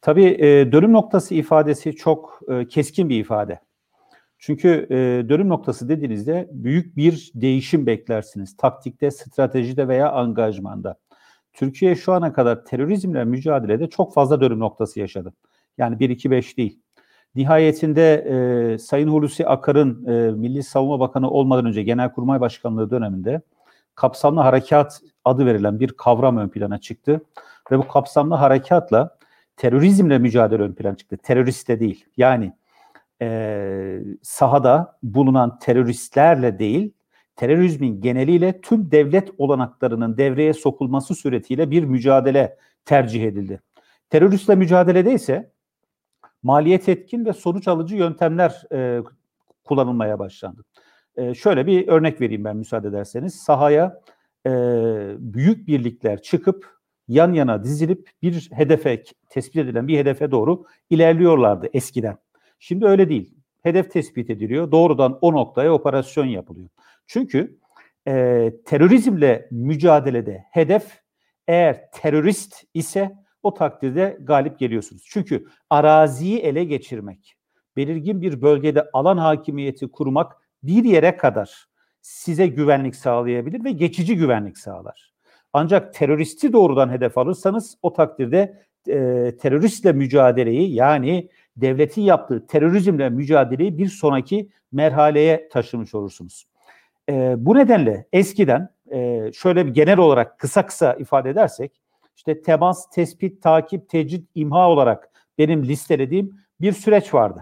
Tabii e, dönüm noktası ifadesi çok e, keskin bir ifade. Çünkü e, dönüm noktası dediğinizde büyük bir değişim beklersiniz. Taktikte, stratejide veya angajmanda. Türkiye şu ana kadar terörizmle mücadelede çok fazla dönüm noktası yaşadı. Yani 1-2-5 değil. Nihayetinde e, Sayın Hulusi Akar'ın e, Milli Savunma Bakanı olmadan önce Genelkurmay Başkanlığı döneminde kapsamlı harekat adı verilen bir kavram ön plana çıktı. Ve bu kapsamlı harekatla terörizmle mücadele ön plana çıktı. Teröriste değil. Yani e, sahada bulunan teröristlerle değil, terörizmin geneliyle tüm devlet olanaklarının devreye sokulması suretiyle bir mücadele tercih edildi. Teröristle mücadelede ise maliyet etkin ve sonuç alıcı yöntemler e, kullanılmaya başlandı. E, şöyle bir örnek vereyim ben müsaade ederseniz. Sahaya e, büyük birlikler çıkıp yan yana dizilip bir hedefe, tespit edilen bir hedefe doğru ilerliyorlardı eskiden. Şimdi öyle değil. Hedef tespit ediliyor. Doğrudan o noktaya operasyon yapılıyor. Çünkü e, terörizmle mücadelede hedef eğer terörist ise o takdirde galip geliyorsunuz. Çünkü araziyi ele geçirmek, belirgin bir bölgede alan hakimiyeti kurmak bir yere kadar size güvenlik sağlayabilir ve geçici güvenlik sağlar. Ancak teröristi doğrudan hedef alırsanız o takdirde e, teröristle mücadeleyi yani devletin yaptığı terörizmle mücadeleyi bir sonraki merhaleye taşımış olursunuz. E, bu nedenle eskiden e, şöyle bir genel olarak kısa kısa ifade edersek işte temas, tespit, takip, tecrit, imha olarak benim listelediğim bir süreç vardı.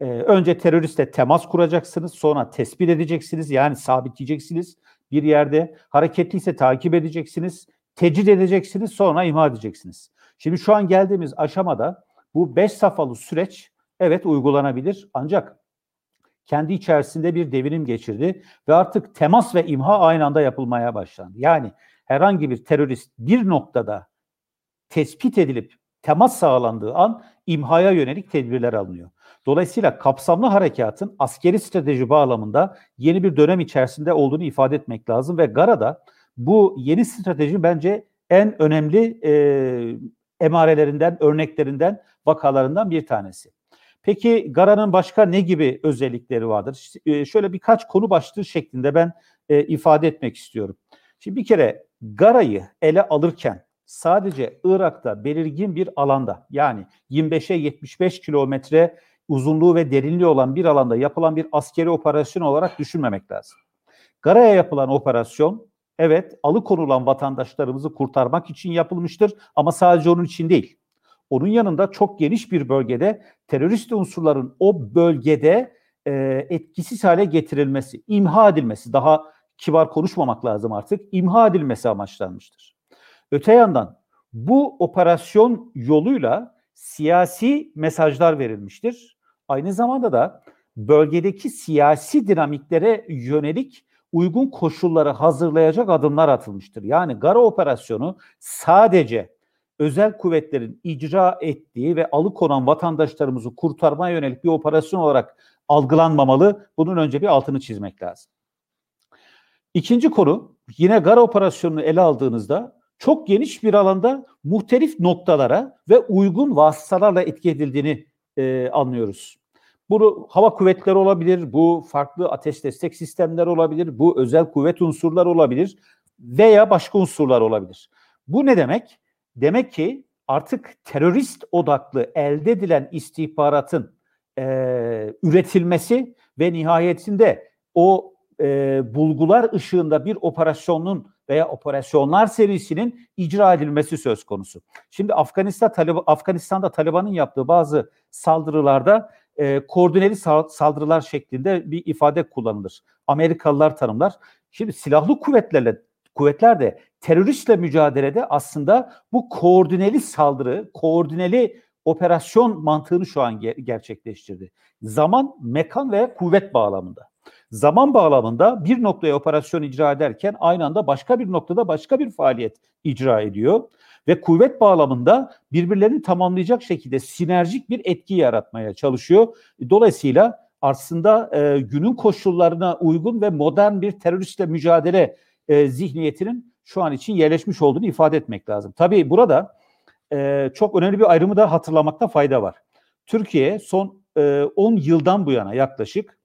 Ee, önce teröristle temas kuracaksınız, sonra tespit edeceksiniz, yani sabitleyeceksiniz bir yerde. Hareketliyse takip edeceksiniz, tecrit edeceksiniz, sonra imha edeceksiniz. Şimdi şu an geldiğimiz aşamada bu beş safhalı süreç evet uygulanabilir ancak kendi içerisinde bir devinim geçirdi ve artık temas ve imha aynı anda yapılmaya başlandı. Yani herhangi bir terörist bir noktada tespit edilip temas sağlandığı an imhaya yönelik tedbirler alınıyor. Dolayısıyla kapsamlı harekatın askeri strateji bağlamında yeni bir dönem içerisinde olduğunu ifade etmek lazım ve Gara'da bu yeni strateji bence en önemli e, emarelerinden, örneklerinden, vakalarından bir tanesi. Peki Gara'nın başka ne gibi özellikleri vardır? E, şöyle birkaç konu başlığı şeklinde ben e, ifade etmek istiyorum. Şimdi bir kere Gara'yı ele alırken sadece Irak'ta belirgin bir alanda yani 25'e 75 kilometre uzunluğu ve derinliği olan bir alanda yapılan bir askeri operasyon olarak düşünmemek lazım. Gara'ya yapılan operasyon evet alıkonulan vatandaşlarımızı kurtarmak için yapılmıştır ama sadece onun için değil. Onun yanında çok geniş bir bölgede terörist unsurların o bölgede e, etkisiz hale getirilmesi, imha edilmesi daha kibar konuşmamak lazım artık, imha edilmesi amaçlanmıştır. Öte yandan bu operasyon yoluyla siyasi mesajlar verilmiştir. Aynı zamanda da bölgedeki siyasi dinamiklere yönelik uygun koşulları hazırlayacak adımlar atılmıştır. Yani Gara operasyonu sadece özel kuvvetlerin icra ettiği ve alıkonan vatandaşlarımızı kurtarmaya yönelik bir operasyon olarak algılanmamalı. Bunun önce bir altını çizmek lazım. İkinci konu yine Gara operasyonunu ele aldığınızda çok geniş bir alanda muhtelif noktalara ve uygun vasıtalarla etki edildiğini e, anlıyoruz. Bu hava kuvvetleri olabilir, bu farklı ateş destek sistemleri olabilir, bu özel kuvvet unsurlar olabilir veya başka unsurlar olabilir. Bu ne demek? Demek ki artık terörist odaklı elde edilen istihbaratın e, üretilmesi ve nihayetinde o e, bulgular ışığında bir operasyonun veya operasyonlar serisinin icra edilmesi söz konusu. Şimdi Afganistan Talib Afganistan'da Taliban'ın yaptığı bazı saldırılarda e, koordineli saldırılar şeklinde bir ifade kullanılır. Amerikalılar tanımlar. Şimdi silahlı kuvvetlerle kuvvetler de teröristle mücadelede aslında bu koordineli saldırı, koordineli operasyon mantığını şu an ger- gerçekleştirdi. Zaman, mekan ve kuvvet bağlamında. Zaman bağlamında bir noktaya operasyon icra ederken aynı anda başka bir noktada başka bir faaliyet icra ediyor ve kuvvet bağlamında birbirlerini tamamlayacak şekilde sinerjik bir etki yaratmaya çalışıyor. Dolayısıyla aslında e, günün koşullarına uygun ve modern bir teröristle mücadele e, zihniyetinin şu an için yerleşmiş olduğunu ifade etmek lazım. Tabii burada e, çok önemli bir ayrımı da hatırlamakta fayda var. Türkiye son e, 10 yıldan bu yana yaklaşık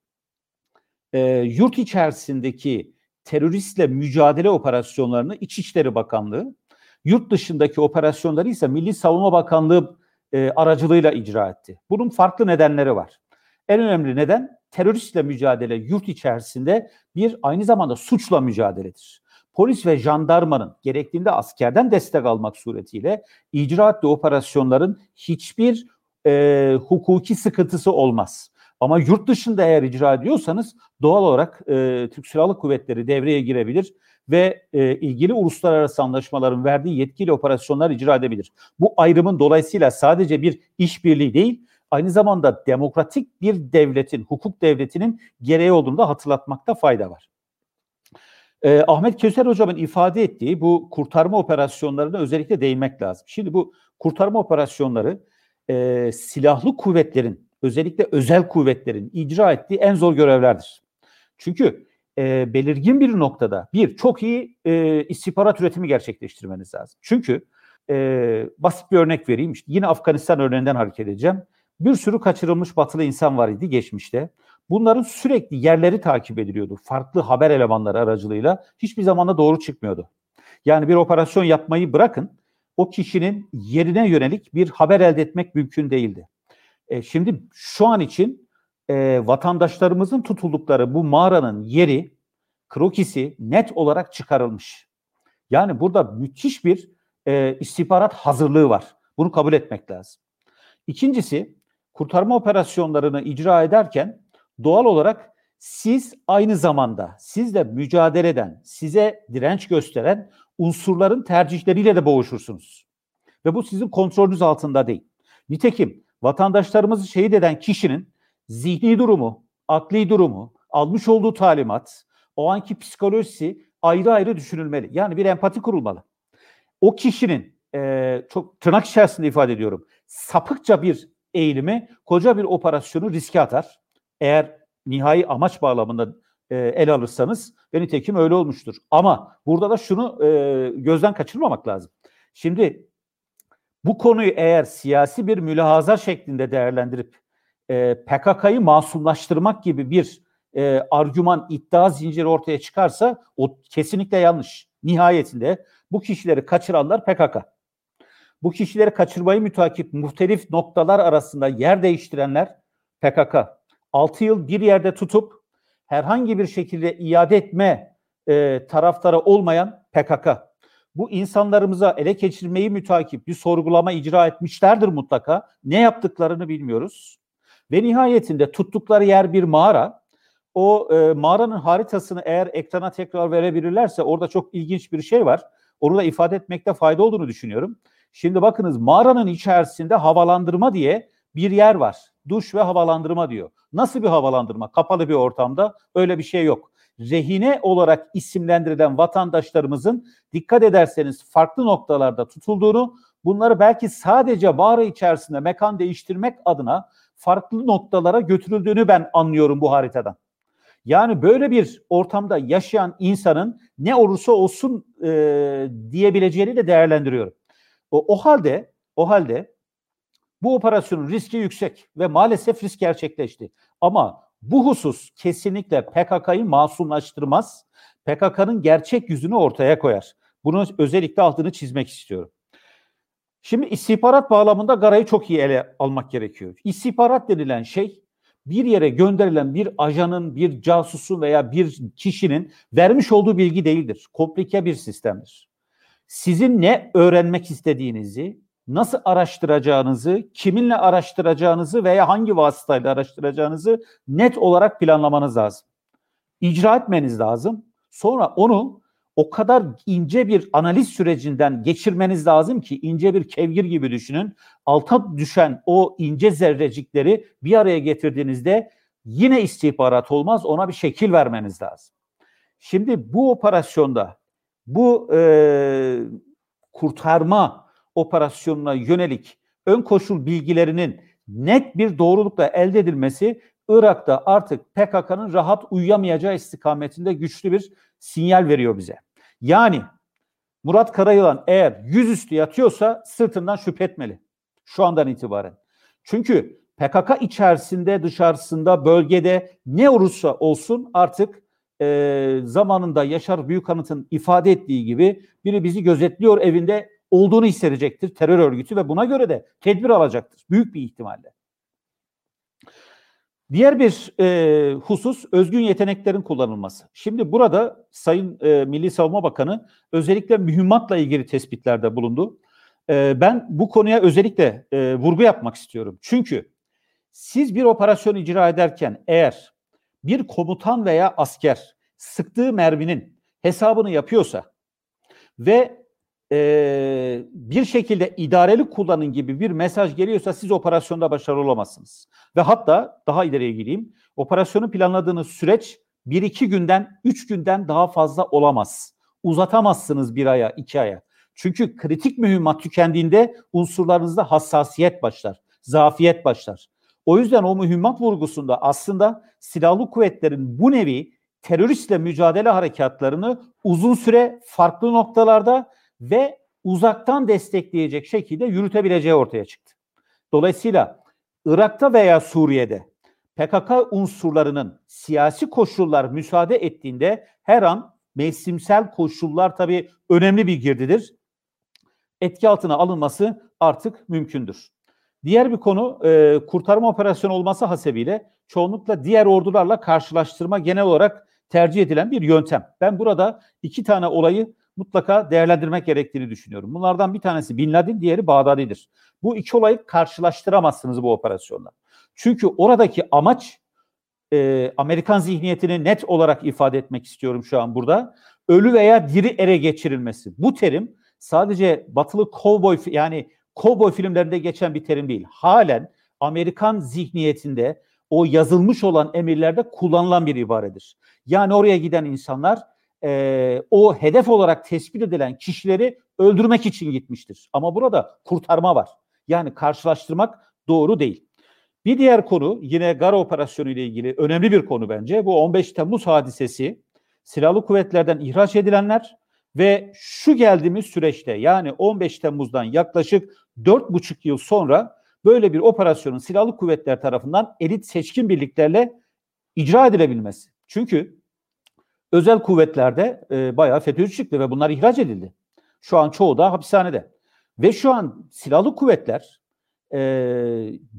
e, yurt içerisindeki teröristle mücadele operasyonlarını İçişleri Bakanlığı, yurt dışındaki operasyonları ise Milli Savunma Bakanlığı e, aracılığıyla icra etti. Bunun farklı nedenleri var. En önemli neden teröristle mücadele yurt içerisinde bir aynı zamanda suçla mücadeledir. Polis ve jandarmanın gerektiğinde askerden destek almak suretiyle icra ettiği operasyonların hiçbir e, hukuki sıkıntısı olmaz. Ama yurt dışında eğer icra ediyorsanız doğal olarak e, Türk Silahlı Kuvvetleri devreye girebilir ve e, ilgili uluslararası anlaşmaların verdiği yetkiyle operasyonlar icra edebilir. Bu ayrımın dolayısıyla sadece bir işbirliği değil, aynı zamanda demokratik bir devletin, hukuk devletinin gereği olduğunu da hatırlatmakta fayda var. Ee, Ahmet Köser hocamın ifade ettiği bu kurtarma operasyonlarına özellikle değinmek lazım. Şimdi bu kurtarma operasyonları e, silahlı kuvvetlerin, özellikle özel kuvvetlerin icra ettiği en zor görevlerdir. Çünkü e, belirgin bir noktada bir çok iyi e, istihbarat üretimi gerçekleştirmeniz lazım. Çünkü e, basit bir örnek vereyim. İşte yine Afganistan örneğinden hareket edeceğim. Bir sürü kaçırılmış batılı insan var idi geçmişte. Bunların sürekli yerleri takip ediliyordu. Farklı haber elemanları aracılığıyla hiçbir zaman da doğru çıkmıyordu. Yani bir operasyon yapmayı bırakın o kişinin yerine yönelik bir haber elde etmek mümkün değildi. E, şimdi şu an için e, vatandaşlarımızın tutuldukları bu mağaranın yeri, krokisi net olarak çıkarılmış. Yani burada müthiş bir e, istihbarat hazırlığı var. Bunu kabul etmek lazım. İkincisi, kurtarma operasyonlarını icra ederken doğal olarak siz aynı zamanda sizle mücadele eden, size direnç gösteren unsurların tercihleriyle de boğuşursunuz. Ve bu sizin kontrolünüz altında değil. Nitekim vatandaşlarımızı şehit eden kişinin zihni durumu, akli durumu, almış olduğu talimat, o anki psikolojisi ayrı ayrı düşünülmeli. Yani bir empati kurulmalı. O kişinin e, çok tırnak içerisinde ifade ediyorum sapıkça bir eğilimi koca bir operasyonu riske atar. Eğer nihai amaç bağlamında e, el alırsanız ve nitekim öyle olmuştur. Ama burada da şunu e, gözden kaçırmamak lazım. Şimdi bu konuyu eğer siyasi bir mülahaza şeklinde değerlendirip e, PKK'yı masumlaştırmak gibi bir e, argüman, iddia zinciri ortaya çıkarsa o kesinlikle yanlış. Nihayetinde bu kişileri kaçıranlar PKK. Bu kişileri kaçırmayı mütakip muhtelif noktalar arasında yer değiştirenler PKK. 6 yıl bir yerde tutup herhangi bir şekilde iade etme e, taraftarı olmayan PKK. Bu insanlarımıza ele geçirmeyi mütakip bir sorgulama icra etmişlerdir mutlaka. Ne yaptıklarını bilmiyoruz. Ve nihayetinde tuttukları yer bir mağara. O e, mağaranın haritasını eğer ekrana tekrar verebilirlerse orada çok ilginç bir şey var. Onu da ifade etmekte fayda olduğunu düşünüyorum. Şimdi bakınız mağaranın içerisinde havalandırma diye bir yer var. Duş ve havalandırma diyor. Nasıl bir havalandırma? Kapalı bir ortamda öyle bir şey yok. Rehine olarak isimlendirilen vatandaşlarımızın dikkat ederseniz farklı noktalarda tutulduğunu, bunları belki sadece mağara içerisinde mekan değiştirmek adına farklı noktalara götürüldüğünü ben anlıyorum bu haritadan. Yani böyle bir ortamda yaşayan insanın ne olursa olsun e, diyebileceğini de değerlendiriyorum. O, o halde o halde bu operasyonun riski yüksek ve maalesef risk gerçekleşti. Ama bu husus kesinlikle PKK'yı masumlaştırmaz. PKK'nın gerçek yüzünü ortaya koyar. Bunu özellikle altını çizmek istiyorum. Şimdi istihbarat bağlamında Garay'ı çok iyi ele almak gerekiyor. İstihbarat denilen şey bir yere gönderilen bir ajanın, bir casusun veya bir kişinin vermiş olduğu bilgi değildir. Komplike bir sistemdir sizin ne öğrenmek istediğinizi, nasıl araştıracağınızı, kiminle araştıracağınızı veya hangi vasıtayla araştıracağınızı net olarak planlamanız lazım. İcra etmeniz lazım. Sonra onu o kadar ince bir analiz sürecinden geçirmeniz lazım ki ince bir kevgir gibi düşünün. Alta düşen o ince zerrecikleri bir araya getirdiğinizde yine istihbarat olmaz ona bir şekil vermeniz lazım. Şimdi bu operasyonda bu e, kurtarma operasyonuna yönelik ön koşul bilgilerinin net bir doğrulukla elde edilmesi Irak'ta artık PKK'nın rahat uyuyamayacağı istikametinde güçlü bir sinyal veriyor bize. Yani Murat Karayılan eğer yüzüstü yatıyorsa sırtından şüphe etmeli. Şu andan itibaren. Çünkü PKK içerisinde, dışarısında, bölgede ne olursa olsun artık e, zamanında Yaşar Büyükanıt'ın ifade ettiği gibi biri bizi gözetliyor evinde olduğunu hissedecektir terör örgütü ve buna göre de tedbir alacaktır. Büyük bir ihtimalle. Diğer bir e, husus özgün yeteneklerin kullanılması. Şimdi burada Sayın e, Milli Savunma Bakanı özellikle mühimmatla ilgili tespitlerde bulundu. E, ben bu konuya özellikle e, vurgu yapmak istiyorum. Çünkü siz bir operasyon icra ederken eğer bir komutan veya asker sıktığı merminin hesabını yapıyorsa ve e, bir şekilde idareli kullanın gibi bir mesaj geliyorsa siz operasyonda başarılı olamazsınız. Ve hatta daha ileriye gideyim. Operasyonu planladığınız süreç bir iki günden, üç günden daha fazla olamaz. Uzatamazsınız bir aya, iki aya. Çünkü kritik mühimmat tükendiğinde unsurlarınızda hassasiyet başlar, zafiyet başlar. O yüzden o mühimmat vurgusunda aslında silahlı kuvvetlerin bu nevi teröristle mücadele harekatlarını uzun süre farklı noktalarda ve uzaktan destekleyecek şekilde yürütebileceği ortaya çıktı. Dolayısıyla Irak'ta veya Suriye'de PKK unsurlarının siyasi koşullar müsaade ettiğinde her an mevsimsel koşullar tabii önemli bir girdidir. Etki altına alınması artık mümkündür. Diğer bir konu e, kurtarma operasyonu olması hasebiyle çoğunlukla diğer ordularla karşılaştırma genel olarak tercih edilen bir yöntem. Ben burada iki tane olayı mutlaka değerlendirmek gerektiğini düşünüyorum. Bunlardan bir tanesi Bin Laden, diğeri Bağdadi'dir. Bu iki olayı karşılaştıramazsınız bu operasyonla. Çünkü oradaki amaç e, Amerikan zihniyetini net olarak ifade etmek istiyorum şu an burada. Ölü veya diri ere geçirilmesi. Bu terim sadece batılı kovboy yani kovboy filmlerinde geçen bir terim değil. Halen Amerikan zihniyetinde o yazılmış olan emirlerde kullanılan bir ibaredir. Yani oraya giden insanlar e, o hedef olarak tespit edilen kişileri öldürmek için gitmiştir. Ama burada kurtarma var. Yani karşılaştırmak doğru değil. Bir diğer konu yine Gara operasyonu ile ilgili önemli bir konu bence. Bu 15 Temmuz hadisesi silahlı kuvvetlerden ihraç edilenler ve şu geldiğimiz süreçte yani 15 Temmuz'dan yaklaşık 4,5 yıl sonra böyle bir operasyonun silahlı kuvvetler tarafından elit seçkin birliklerle icra edilebilmesi. Çünkü özel kuvvetlerde e, bayağı FETÖ'cü çıktı ve bunlar ihraç edildi. Şu an çoğu da hapishanede. Ve şu an silahlı kuvvetler e,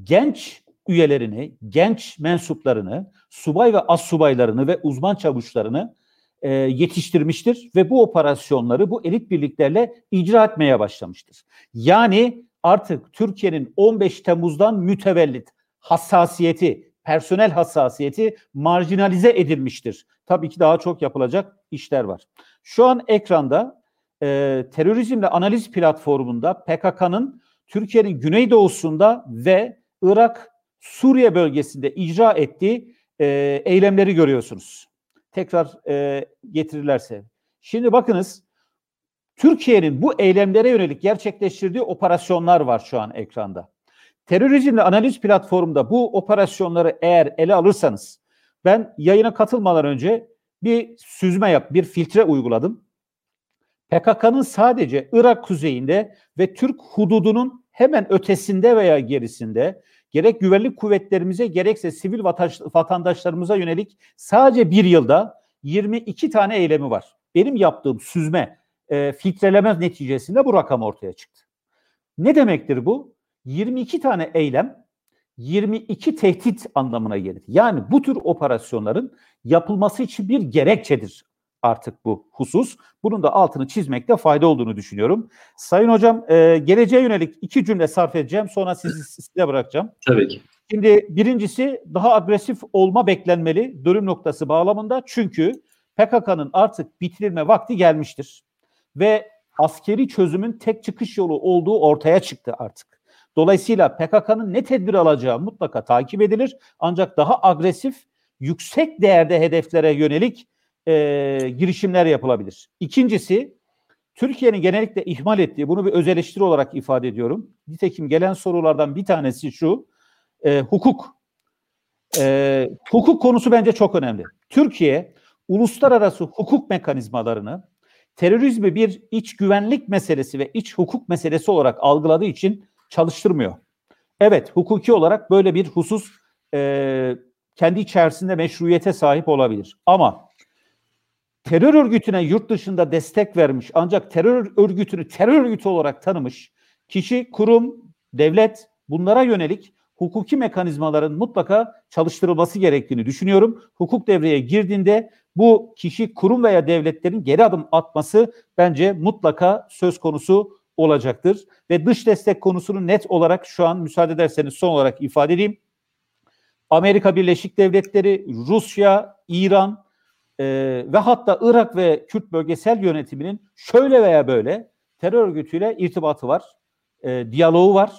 genç üyelerini, genç mensuplarını, subay ve as subaylarını ve uzman çavuşlarını e, yetiştirmiştir ve bu operasyonları bu elit birliklerle icra etmeye başlamıştır. Yani artık Türkiye'nin 15 Temmuz'dan mütevellit hassasiyeti, personel hassasiyeti marjinalize edilmiştir. Tabii ki daha çok yapılacak işler var. Şu an ekranda e, terörizmle analiz platformunda PKK'nın Türkiye'nin güneydoğusunda ve Irak, Suriye bölgesinde icra ettiği e, eylemleri görüyorsunuz. Tekrar e, getirirlerse. Şimdi bakınız Türkiye'nin bu eylemlere yönelik gerçekleştirdiği operasyonlar var şu an ekranda. Terörizmle analiz platformunda bu operasyonları eğer ele alırsanız ben yayına katılmadan önce bir süzme yap, bir filtre uyguladım. PKK'nın sadece Irak kuzeyinde ve Türk hududunun hemen ötesinde veya gerisinde gerek güvenlik kuvvetlerimize gerekse sivil vatandaşlarımıza yönelik sadece bir yılda 22 tane eylemi var. Benim yaptığım süzme, e, filtreleme neticesinde bu rakam ortaya çıktı. Ne demektir bu? 22 tane eylem 22 tehdit anlamına gelir. Yani bu tür operasyonların yapılması için bir gerekçedir artık bu husus. Bunun da altını çizmekte fayda olduğunu düşünüyorum. Sayın Hocam e, geleceğe yönelik iki cümle sarf edeceğim. Sonra sizi size bırakacağım. Tabii ki. Şimdi birincisi daha agresif olma beklenmeli dönüm noktası bağlamında. Çünkü PKK'nın artık bitirilme vakti gelmiştir. Ve askeri çözümün tek çıkış yolu olduğu ortaya çıktı artık. Dolayısıyla PKK'nın ne tedbir alacağı mutlaka takip edilir. Ancak daha agresif, yüksek değerde hedeflere yönelik e, girişimler yapılabilir. İkincisi, Türkiye'nin genellikle ihmal ettiği, bunu bir öz eleştiri olarak ifade ediyorum. Nitekim gelen sorulardan bir tanesi şu, e, hukuk. E, hukuk konusu bence çok önemli. Türkiye, uluslararası hukuk mekanizmalarını terörizmi bir iç güvenlik meselesi ve iç hukuk meselesi olarak algıladığı için çalıştırmıyor. Evet, hukuki olarak böyle bir husus e, kendi içerisinde meşruiyete sahip olabilir. Ama terör örgütüne yurt dışında destek vermiş ancak terör örgütünü terör örgütü olarak tanımış kişi, kurum, devlet bunlara yönelik hukuki mekanizmaların mutlaka çalıştırılması gerektiğini düşünüyorum. Hukuk devreye girdiğinde bu kişi, kurum veya devletlerin geri adım atması bence mutlaka söz konusu olacaktır. Ve dış destek konusunu net olarak şu an müsaade ederseniz son olarak ifade edeyim. Amerika Birleşik Devletleri, Rusya, İran e, ve hatta Irak ve Kürt bölgesel yönetiminin şöyle veya böyle terör örgütüyle irtibatı var, e, diyaloğu var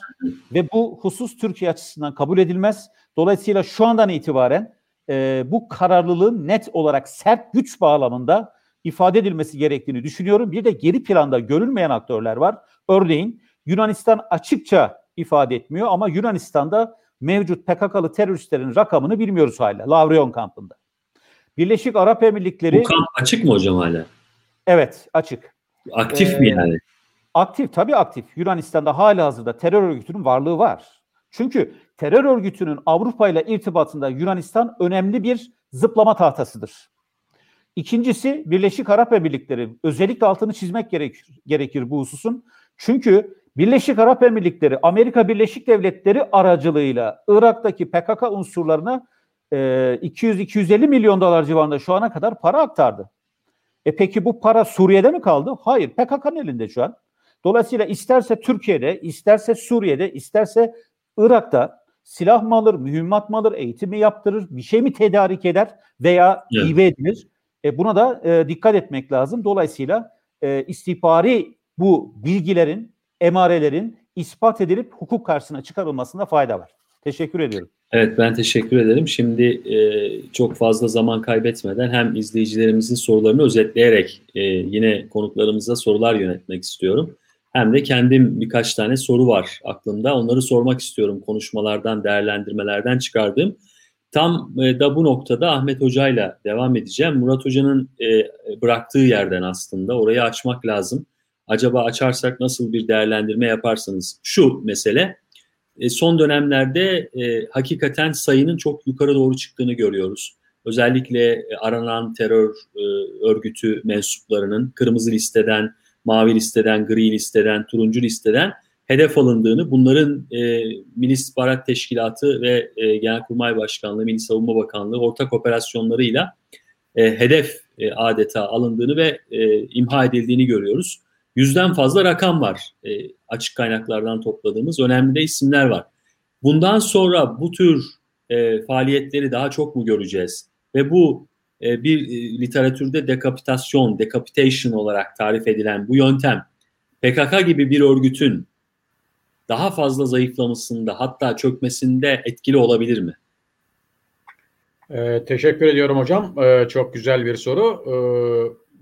ve bu husus Türkiye açısından kabul edilmez. Dolayısıyla şu andan itibaren e, bu kararlılığın net olarak sert güç bağlamında ifade edilmesi gerektiğini düşünüyorum. Bir de geri planda görülmeyen aktörler var. Örneğin Yunanistan açıkça ifade etmiyor ama Yunanistan'da mevcut PKK'lı teröristlerin rakamını bilmiyoruz hala. Lavrion kampında. Birleşik Arap Emirlikleri... Bu kamp açık mı hocam hala? Evet açık. Aktif ee, mi yani? Aktif tabii aktif. Yunanistan'da hala hazırda terör örgütünün varlığı var. Çünkü terör örgütünün Avrupa ile irtibatında Yunanistan önemli bir zıplama tahtasıdır. İkincisi Birleşik Arap Emirlikleri. Özellikle altını çizmek gerekir, gerekir bu hususun. Çünkü Birleşik Arap Emirlikleri Amerika Birleşik Devletleri aracılığıyla Irak'taki PKK unsurlarına e, 200-250 milyon dolar civarında şu ana kadar para aktardı. E peki bu para Suriye'de mi kaldı? Hayır, PKK'nın elinde şu an. Dolayısıyla isterse Türkiye'de, isterse Suriye'de, isterse Irak'ta silah mı alır, mühimmat mı alır, eğitimi yaptırır, bir şey mi tedarik eder veya evet. hibe edilir? E, buna da e, dikkat etmek lazım. Dolayısıyla e, istihbari bu bilgilerin, emarelerin ispat edilip hukuk karşısına çıkarılmasında fayda var. Teşekkür ediyorum. Evet ben teşekkür ederim. Şimdi e, çok fazla zaman kaybetmeden hem izleyicilerimizin sorularını özetleyerek e, yine konuklarımıza sorular yönetmek istiyorum. Hem de kendim birkaç tane soru var aklımda. Onları sormak istiyorum konuşmalardan, değerlendirmelerden çıkardığım. Tam e, da bu noktada Ahmet Hoca'yla devam edeceğim. Murat Hoca'nın e, bıraktığı yerden aslında orayı açmak lazım. Acaba açarsak nasıl bir değerlendirme yaparsınız? Şu mesele, e, son dönemlerde hakikaten sayının çok yukarı doğru çıktığını görüyoruz. Özellikle aranan terör örgütü mensuplarının kırmızı listeden, mavi listeden, gri listeden, turuncu listeden hedef alındığını, bunların e, Milli İstihbarat Teşkilatı ve e, Genelkurmay Başkanlığı, Milli Savunma Bakanlığı ortak operasyonlarıyla e, hedef e, adeta alındığını ve e, imha edildiğini görüyoruz. Yüzden fazla rakam var e, açık kaynaklardan topladığımız. Önemli de isimler var. Bundan sonra bu tür e, faaliyetleri daha çok mu göreceğiz? Ve bu e, bir e, literatürde dekapitasyon, decapitation olarak tarif edilen bu yöntem PKK gibi bir örgütün daha fazla zayıflamasında hatta çökmesinde etkili olabilir mi? Ee, teşekkür ediyorum hocam. Ee, çok güzel bir soru. Ee,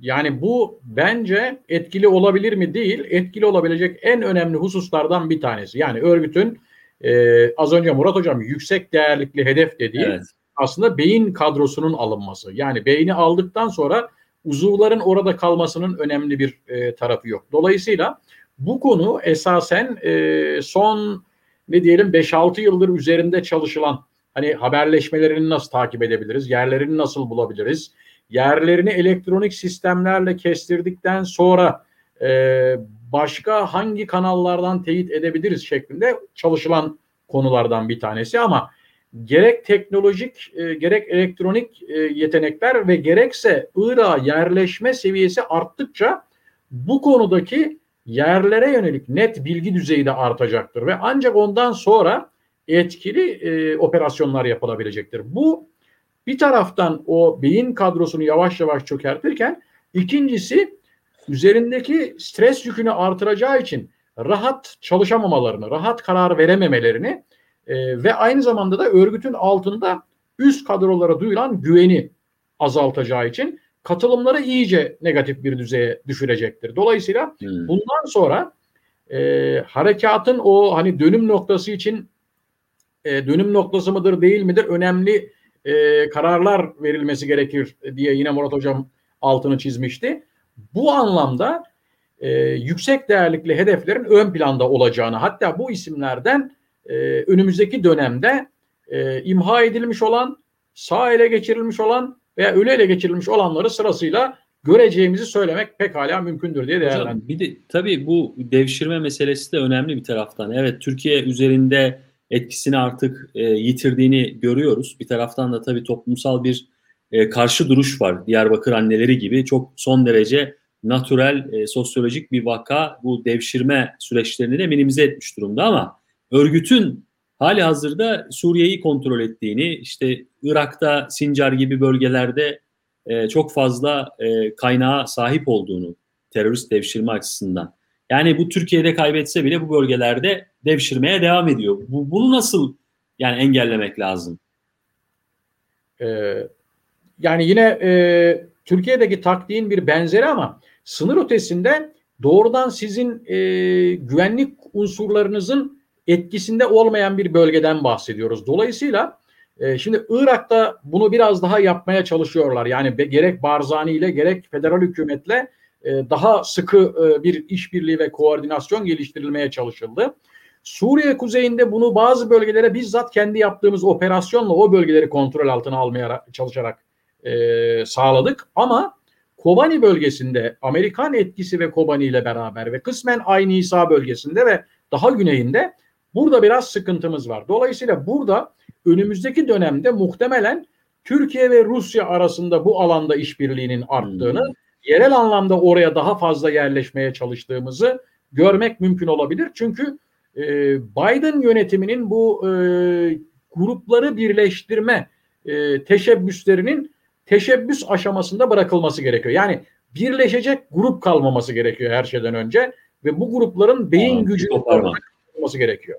yani bu bence etkili olabilir mi değil, etkili olabilecek en önemli hususlardan bir tanesi. Yani örgütün e, az önce Murat hocam yüksek değerlikli hedef dediği evet. aslında beyin kadrosunun alınması. Yani beyni aldıktan sonra uzuvların orada kalmasının önemli bir e, tarafı yok. Dolayısıyla bu konu esasen e, son ne diyelim 5-6 yıldır üzerinde çalışılan hani haberleşmelerini nasıl takip edebiliriz, yerlerini nasıl bulabiliriz, yerlerini elektronik sistemlerle kestirdikten sonra e, başka hangi kanallardan teyit edebiliriz şeklinde çalışılan konulardan bir tanesi. Ama gerek teknolojik e, gerek elektronik e, yetenekler ve gerekse Irak'a yerleşme seviyesi arttıkça bu konudaki yerlere yönelik net bilgi düzeyi de artacaktır ve ancak ondan sonra etkili e, operasyonlar yapılabilecektir. Bu bir taraftan o beyin kadrosunu yavaş yavaş çökertirken ikincisi üzerindeki stres yükünü artıracağı için rahat çalışamamalarını, rahat karar verememelerini e, ve aynı zamanda da örgütün altında üst kadrolara duyulan güveni azaltacağı için katılımları iyice negatif bir düzeye düşürecektir. Dolayısıyla hmm. bundan sonra e, harekatın o hani dönüm noktası için e, dönüm noktası mıdır değil midir önemli e, kararlar verilmesi gerekir diye yine Murat Hocam altını çizmişti. Bu anlamda e, yüksek değerlikli hedeflerin ön planda olacağını hatta bu isimlerden e, önümüzdeki dönemde e, imha edilmiş olan, sağ ele geçirilmiş olan veya ölü ele geçirilmiş olanları sırasıyla göreceğimizi söylemek pekala mümkündür diye değerlendiriyorum. Bir de tabii bu devşirme meselesi de önemli bir taraftan. Evet Türkiye üzerinde etkisini artık e, yitirdiğini görüyoruz. Bir taraftan da tabii toplumsal bir e, karşı duruş var. Diyarbakır anneleri gibi çok son derece natürel, e, sosyolojik bir vaka bu devşirme süreçlerini de minimize etmiş durumda ama örgütün hali hazırda Suriye'yi kontrol ettiğini, işte Irak'ta Sincar gibi bölgelerde e, çok fazla e, kaynağa sahip olduğunu terörist devşirme açısından. Yani bu Türkiye'de kaybetse bile bu bölgelerde devşirmeye devam ediyor. Bu, bunu nasıl yani engellemek lazım? Ee, yani yine e, Türkiye'deki taktiğin bir benzeri ama sınır ötesinde doğrudan sizin e, güvenlik unsurlarınızın etkisinde olmayan bir bölgeden bahsediyoruz. Dolayısıyla e, şimdi Irak'ta bunu biraz daha yapmaya çalışıyorlar. Yani be, gerek Barzani ile gerek federal hükümetle e, daha sıkı e, bir işbirliği ve koordinasyon geliştirilmeye çalışıldı. Suriye kuzeyinde bunu bazı bölgelere bizzat kendi yaptığımız operasyonla o bölgeleri kontrol altına almaya çalışarak e, sağladık. Ama Kobani bölgesinde Amerikan etkisi ve Kobani ile beraber ve kısmen Aynı İsa bölgesinde ve daha güneyinde burada biraz sıkıntımız var. Dolayısıyla burada önümüzdeki dönemde muhtemelen Türkiye ve Rusya arasında bu alanda işbirliğinin arttığını, hmm. yerel anlamda oraya daha fazla yerleşmeye çalıştığımızı görmek mümkün olabilir. Çünkü e, Biden yönetiminin bu e, grupları birleştirme e, teşebbüslerinin teşebbüs aşamasında bırakılması gerekiyor. Yani birleşecek grup kalmaması gerekiyor her şeyden önce ve bu grupların beyin Aa, gücünü olması gerekiyor.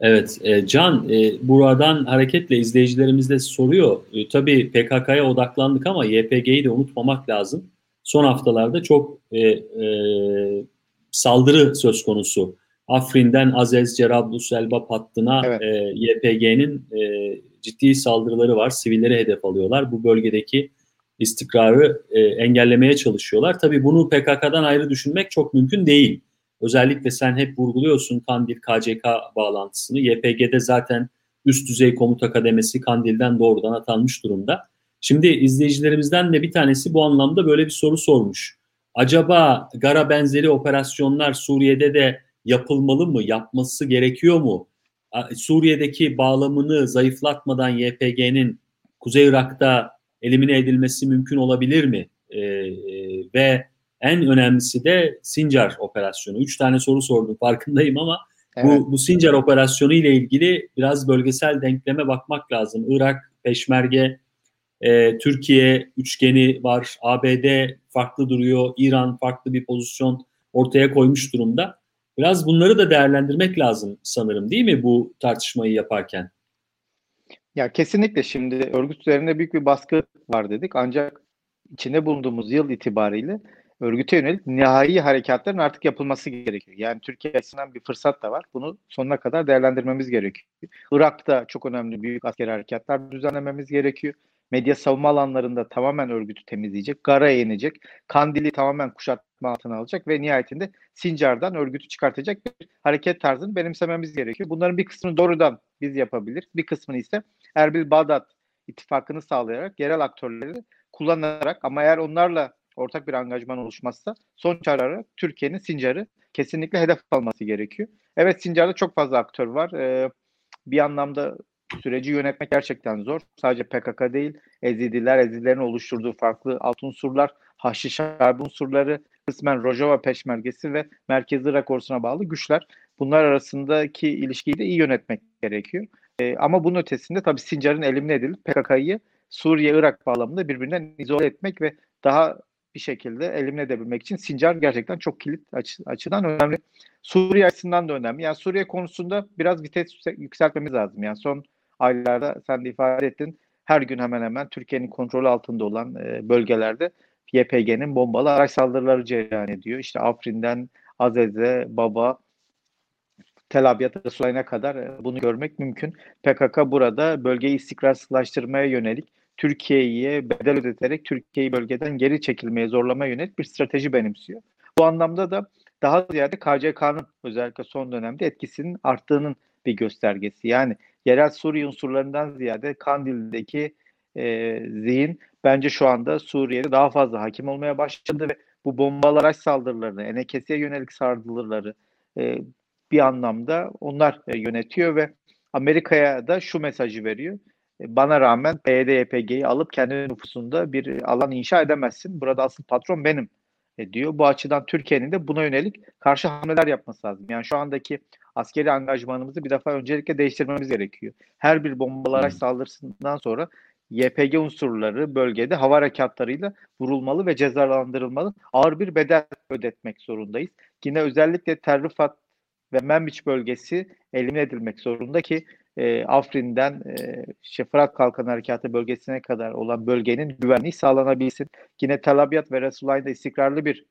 Evet, e, Can, e, buradan hareketle izleyicilerimiz de soruyor. E, tabii PKK'ya odaklandık ama YPG'yi de unutmamak lazım. Son haftalarda çok e, e, saldırı söz konusu. Afrin'den Azez, Cerablus, Elbap hattına evet. e, YPG'nin e, ciddi saldırıları var. Sivilleri hedef alıyorlar. Bu bölgedeki istikrarı e, engellemeye çalışıyorlar. Tabii bunu PKK'dan ayrı düşünmek çok mümkün değil. Özellikle sen hep vurguluyorsun Kandil KCK bağlantısını. YPG'de zaten üst düzey komuta kademesi Kandil'den doğrudan atanmış durumda. Şimdi izleyicilerimizden de bir tanesi bu anlamda böyle bir soru sormuş. Acaba Gara benzeri operasyonlar Suriye'de de yapılmalı mı? Yapması gerekiyor mu? Suriye'deki bağlamını zayıflatmadan YPG'nin Kuzey Irak'ta elimine edilmesi mümkün olabilir mi? Ee, e, ve en önemlisi de Sincar operasyonu. Üç tane soru sordum farkındayım ama evet. bu, bu Sincar operasyonu ile ilgili biraz bölgesel denkleme bakmak lazım. Irak, Peşmerge, e, Türkiye üçgeni var, ABD farklı duruyor, İran farklı bir pozisyon ortaya koymuş durumda. Biraz bunları da değerlendirmek lazım sanırım değil mi bu tartışmayı yaparken? Ya kesinlikle şimdi örgüt üzerinde büyük bir baskı var dedik ancak içinde bulunduğumuz yıl itibariyle örgüte yönelik nihai harekatların artık yapılması gerekiyor. Yani Türkiye açısından bir fırsat da var. Bunu sonuna kadar değerlendirmemiz gerekiyor. Irak'ta çok önemli büyük askeri harekatlar düzenlememiz gerekiyor. Medya savunma alanlarında tamamen örgütü temizleyecek. Gara'ya inecek. Kandil'i tamamen kuşatma altına alacak ve nihayetinde Sincar'dan örgütü çıkartacak bir hareket tarzını benimsememiz gerekiyor. Bunların bir kısmını doğrudan biz yapabilir. Bir kısmını ise Erbil Bağdat ittifakını sağlayarak yerel aktörleri kullanarak ama eğer onlarla ortak bir angajman oluşmazsa son çare Türkiye'nin Sincar'ı kesinlikle hedef alması gerekiyor. Evet Sincar'da çok fazla aktör var. Ee, bir anlamda süreci yönetmek gerçekten zor. Sadece PKK değil, Ezidiler, Ezidilerin oluşturduğu farklı alt unsurlar, Haçlı Şarbi unsurları, kısmen Rojava Peşmergesi ve Merkezi Irak ordusuna bağlı güçler. Bunlar arasındaki ilişkiyi de iyi yönetmek gerekiyor. E, ama bunun ötesinde tabii Sincar'ın elimine edilip PKK'yı Suriye-Irak bağlamında birbirinden izole etmek ve daha bir şekilde elimine edebilmek için Sincar gerçekten çok kilit açı, açıdan önemli. Suriye açısından da önemli. Yani Suriye konusunda biraz vites yükseltmemiz lazım. Yani son aylarda sen de ifade ettin. Her gün hemen hemen Türkiye'nin kontrolü altında olan e, bölgelerde YPG'nin bombalı araç saldırıları cereyan ediyor. İşte Afrin'den Azez'e, Baba, Tel Abyad, Resulayna kadar e, bunu görmek mümkün. PKK burada bölgeyi istikrarsızlaştırmaya yönelik Türkiye'ye bedel ödeterek Türkiye'yi bölgeden geri çekilmeye zorlamaya yönelik bir strateji benimsiyor. Bu anlamda da daha ziyade KCK'nın özellikle son dönemde etkisinin arttığının bir göstergesi. Yani yerel Suriye unsurlarından ziyade Kandil'deki e, zihin bence şu anda Suriye'de daha fazla hakim olmaya başladı ve bu bombalar saldırılarını, Enekese'ye yönelik saldırıları e, bir anlamda onlar e, yönetiyor ve Amerika'ya da şu mesajı veriyor. E, bana rağmen PYD, YPG'yi alıp kendi nüfusunda bir alan inşa edemezsin. Burada asıl patron benim e, diyor. Bu açıdan Türkiye'nin de buna yönelik karşı hamleler yapması lazım. Yani şu andaki askeri angajmanımızı bir defa öncelikle değiştirmemiz gerekiyor. Her bir bombalı araç saldırısından sonra YPG unsurları bölgede hava harekatlarıyla vurulmalı ve cezalandırılmalı. Ağır bir bedel ödetmek zorundayız. Yine özellikle Terrifat ve Menbiç bölgesi elimine edilmek zorunda ki e, Afrin'den e, işte Fırat Kalkan Harekatı bölgesine kadar olan bölgenin güvenliği sağlanabilsin. Yine Tel Abyad ve Resulayn'da istikrarlı bir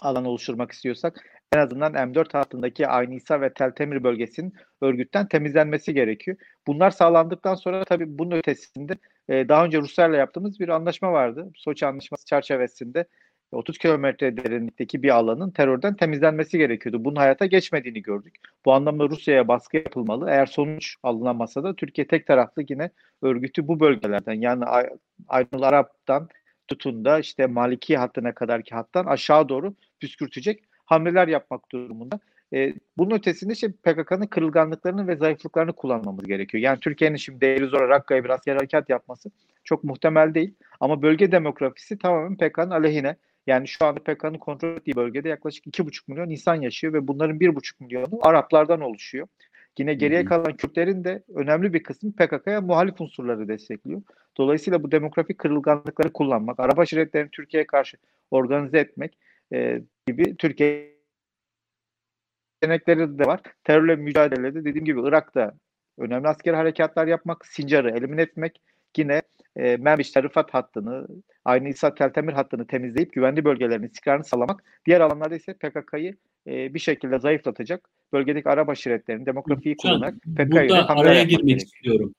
alan oluşturmak istiyorsak en azından M4 hattındaki Aynisa ve Teltemir bölgesinin örgütten temizlenmesi gerekiyor. Bunlar sağlandıktan sonra tabii bunun ötesinde e, daha önce Ruslarla yaptığımız bir anlaşma vardı. Soçi Anlaşması çerçevesinde 30 kilometre derinlikteki bir alanın terörden temizlenmesi gerekiyordu. Bunun hayata geçmediğini gördük. Bu anlamda Rusya'ya baskı yapılmalı. Eğer sonuç alınamasa da Türkiye tek taraflı yine örgütü bu bölgelerden yani Aynul Arap'tan tutun da işte Maliki hattına kadarki hattan aşağı doğru püskürtecek hamleler yapmak durumunda. E, bunun ötesinde işte PKK'nın kırılganlıklarını ve zayıflıklarını kullanmamız gerekiyor. Yani Türkiye'nin şimdi Zor Rakka'ya bir asker harekat yapması çok muhtemel değil. Ama bölge demografisi tamamen PKK'nın aleyhine. Yani şu anda PKK'nın kontrol ettiği bölgede yaklaşık 2,5 milyon insan yaşıyor ve bunların 1,5 milyonu Araplardan oluşuyor. Yine geriye kalan Kürtlerin de önemli bir kısmı PKK'ya muhalif unsurları destekliyor. Dolayısıyla bu demografik kırılganlıkları kullanmak, Arap aşiretlerini Türkiye'ye karşı organize etmek e, gibi Türkiye yetenekleri de var. Terörle mücadelede dediğim gibi Irak'ta önemli asker harekatlar yapmak, Sincar'ı elimine etmek, yine e, Merviş Tarifat hattını, aynı İsa Teltemir hattını temizleyip güvenli bölgelerin istikrarını sağlamak. Diğer alanlarda ise PKK'yı e, bir şekilde zayıflatacak. Bölgedeki Arap aşiretlerini demografiyi kullanarak PKK'yı Burada araya girmek gerekiyor. istiyorum.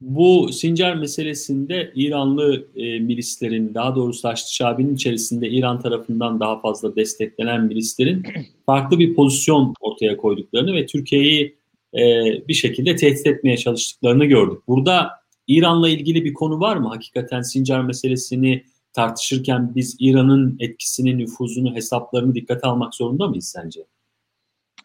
Bu Sincar meselesinde İranlı e, milislerin, daha doğrusu Haçlı Şabi'nin içerisinde İran tarafından daha fazla desteklenen milislerin farklı bir pozisyon ortaya koyduklarını ve Türkiye'yi e, bir şekilde tehdit etmeye çalıştıklarını gördük. Burada İran'la ilgili bir konu var mı? Hakikaten Sincar meselesini tartışırken biz İran'ın etkisini, nüfuzunu, hesaplarını dikkate almak zorunda mıyız sence?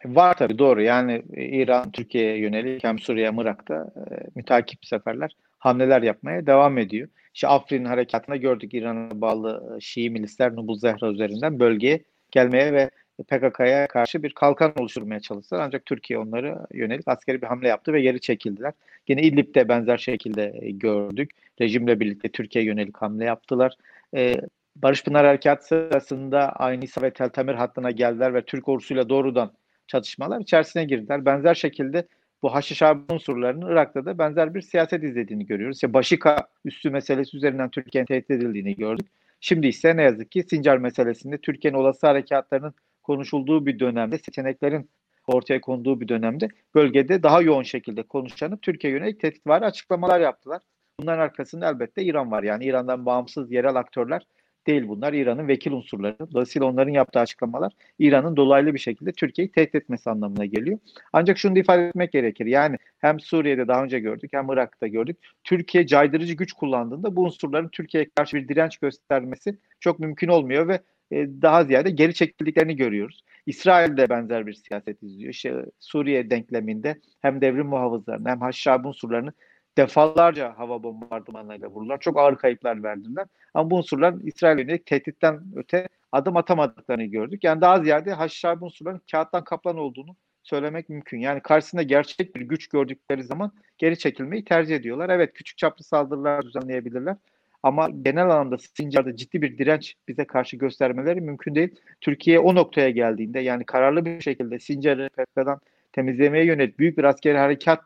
Var tabii doğru. Yani İran Türkiye'ye yönelik hem Suriye hem Irak'ta e, mütakip seferler hamleler yapmaya devam ediyor. İşte Afrin harekatında gördük İran'a bağlı e, Şii milisler Nubul Zehra üzerinden bölgeye gelmeye ve PKK'ya karşı bir kalkan oluşturmaya çalıştılar. Ancak Türkiye onları yönelik askeri bir hamle yaptı ve geri çekildiler. Yine İdlib'de benzer şekilde e, gördük. Rejimle birlikte Türkiye yönelik hamle yaptılar. Ee, Barış Pınar Harekat sırasında aynı İsa ve Teltemir hattına geldiler ve Türk ordusuyla doğrudan çatışmalar içerisine girdiler. Benzer şekilde bu Haçlı Şabi unsurlarının Irak'ta da benzer bir siyaset izlediğini görüyoruz. İşte Başika üstü meselesi üzerinden Türkiye'nin tehdit edildiğini gördük. Şimdi ise ne yazık ki Sincar meselesinde Türkiye'nin olası harekatlarının konuşulduğu bir dönemde, seçeneklerin ortaya konduğu bir dönemde bölgede daha yoğun şekilde konuşanıp Türkiye yönelik tehditvari açıklamalar yaptılar. Bunların arkasında elbette İran var. Yani İran'dan bağımsız yerel aktörler değil bunlar. İran'ın vekil unsurları. Dolayısıyla onların yaptığı açıklamalar İran'ın dolaylı bir şekilde Türkiye'yi tehdit etmesi anlamına geliyor. Ancak şunu da ifade etmek gerekir. Yani hem Suriye'de daha önce gördük hem Irak'ta gördük. Türkiye caydırıcı güç kullandığında bu unsurların Türkiye'ye karşı bir direnç göstermesi çok mümkün olmuyor ve daha ziyade geri çekildiklerini görüyoruz. İsrail de benzer bir siyaset izliyor. İşte Suriye denkleminde hem devrim muhafızlarını hem Haşşabi unsurlarını defalarca hava bombardımanlarıyla vurdular. Çok ağır kayıplar verdiler. Ama bu unsurlar İsrail yönelik tehditten öte adım atamadıklarını gördük. Yani daha ziyade Haşşabi unsurların kağıttan kaplan olduğunu söylemek mümkün. Yani karşısında gerçek bir güç gördükleri zaman geri çekilmeyi tercih ediyorlar. Evet küçük çaplı saldırılar düzenleyebilirler. Ama genel anlamda Sincar'da ciddi bir direnç bize karşı göstermeleri mümkün değil. Türkiye o noktaya geldiğinde yani kararlı bir şekilde Sincar'ı PKK'dan temizlemeye yönelik büyük bir askeri harekat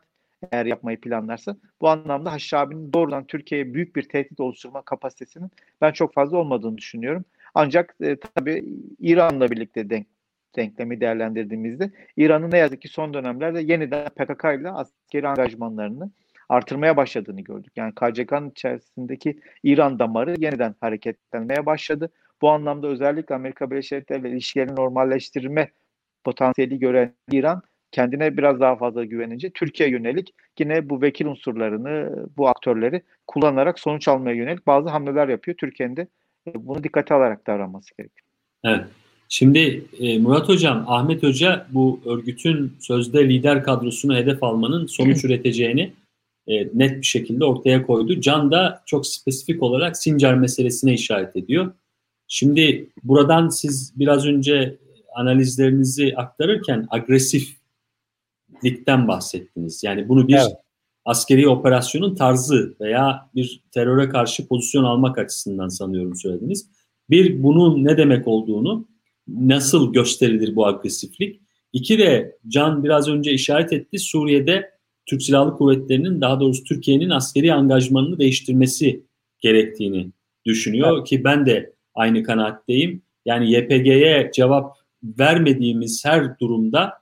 eğer yapmayı planlarsa bu anlamda Haşhabi'nin doğrudan Türkiye'ye büyük bir tehdit oluşturma kapasitesinin ben çok fazla olmadığını düşünüyorum. Ancak e, tabii İran'la birlikte denk, denklemi değerlendirdiğimizde İran'ın ne yazık ki son dönemlerde yeniden PKK ile askeri angajmanlarını artırmaya başladığını gördük. Yani KCK'nın içerisindeki İran damarı yeniden hareketlenmeye başladı. Bu anlamda özellikle Amerika Birleşik Devletleri ilişkilerini normalleştirme potansiyeli gören İran kendine biraz daha fazla güvenince Türkiye yönelik yine bu vekil unsurlarını, bu aktörleri kullanarak sonuç almaya yönelik bazı hamleler yapıyor. Türkiye'nin de e, bunu dikkate alarak davranması gerekiyor. Evet. Şimdi e, Murat Hocam, Ahmet Hoca bu örgütün sözde lider kadrosunu hedef almanın sonuç üreteceğini e, net bir şekilde ortaya koydu. Can da çok spesifik olarak Sincar meselesine işaret ediyor. Şimdi buradan siz biraz önce analizlerinizi aktarırken agresiflikten bahsettiniz. Yani bunu bir evet. askeri operasyonun tarzı veya bir teröre karşı pozisyon almak açısından sanıyorum söylediniz. Bir bunun ne demek olduğunu, nasıl gösterilir bu agresiflik? İki de Can biraz önce işaret etti Suriye'de Türk Silahlı Kuvvetleri'nin daha doğrusu Türkiye'nin askeri angajmanını değiştirmesi gerektiğini düşünüyor evet. ki ben de aynı kanaatteyim. Yani YPG'ye cevap vermediğimiz her durumda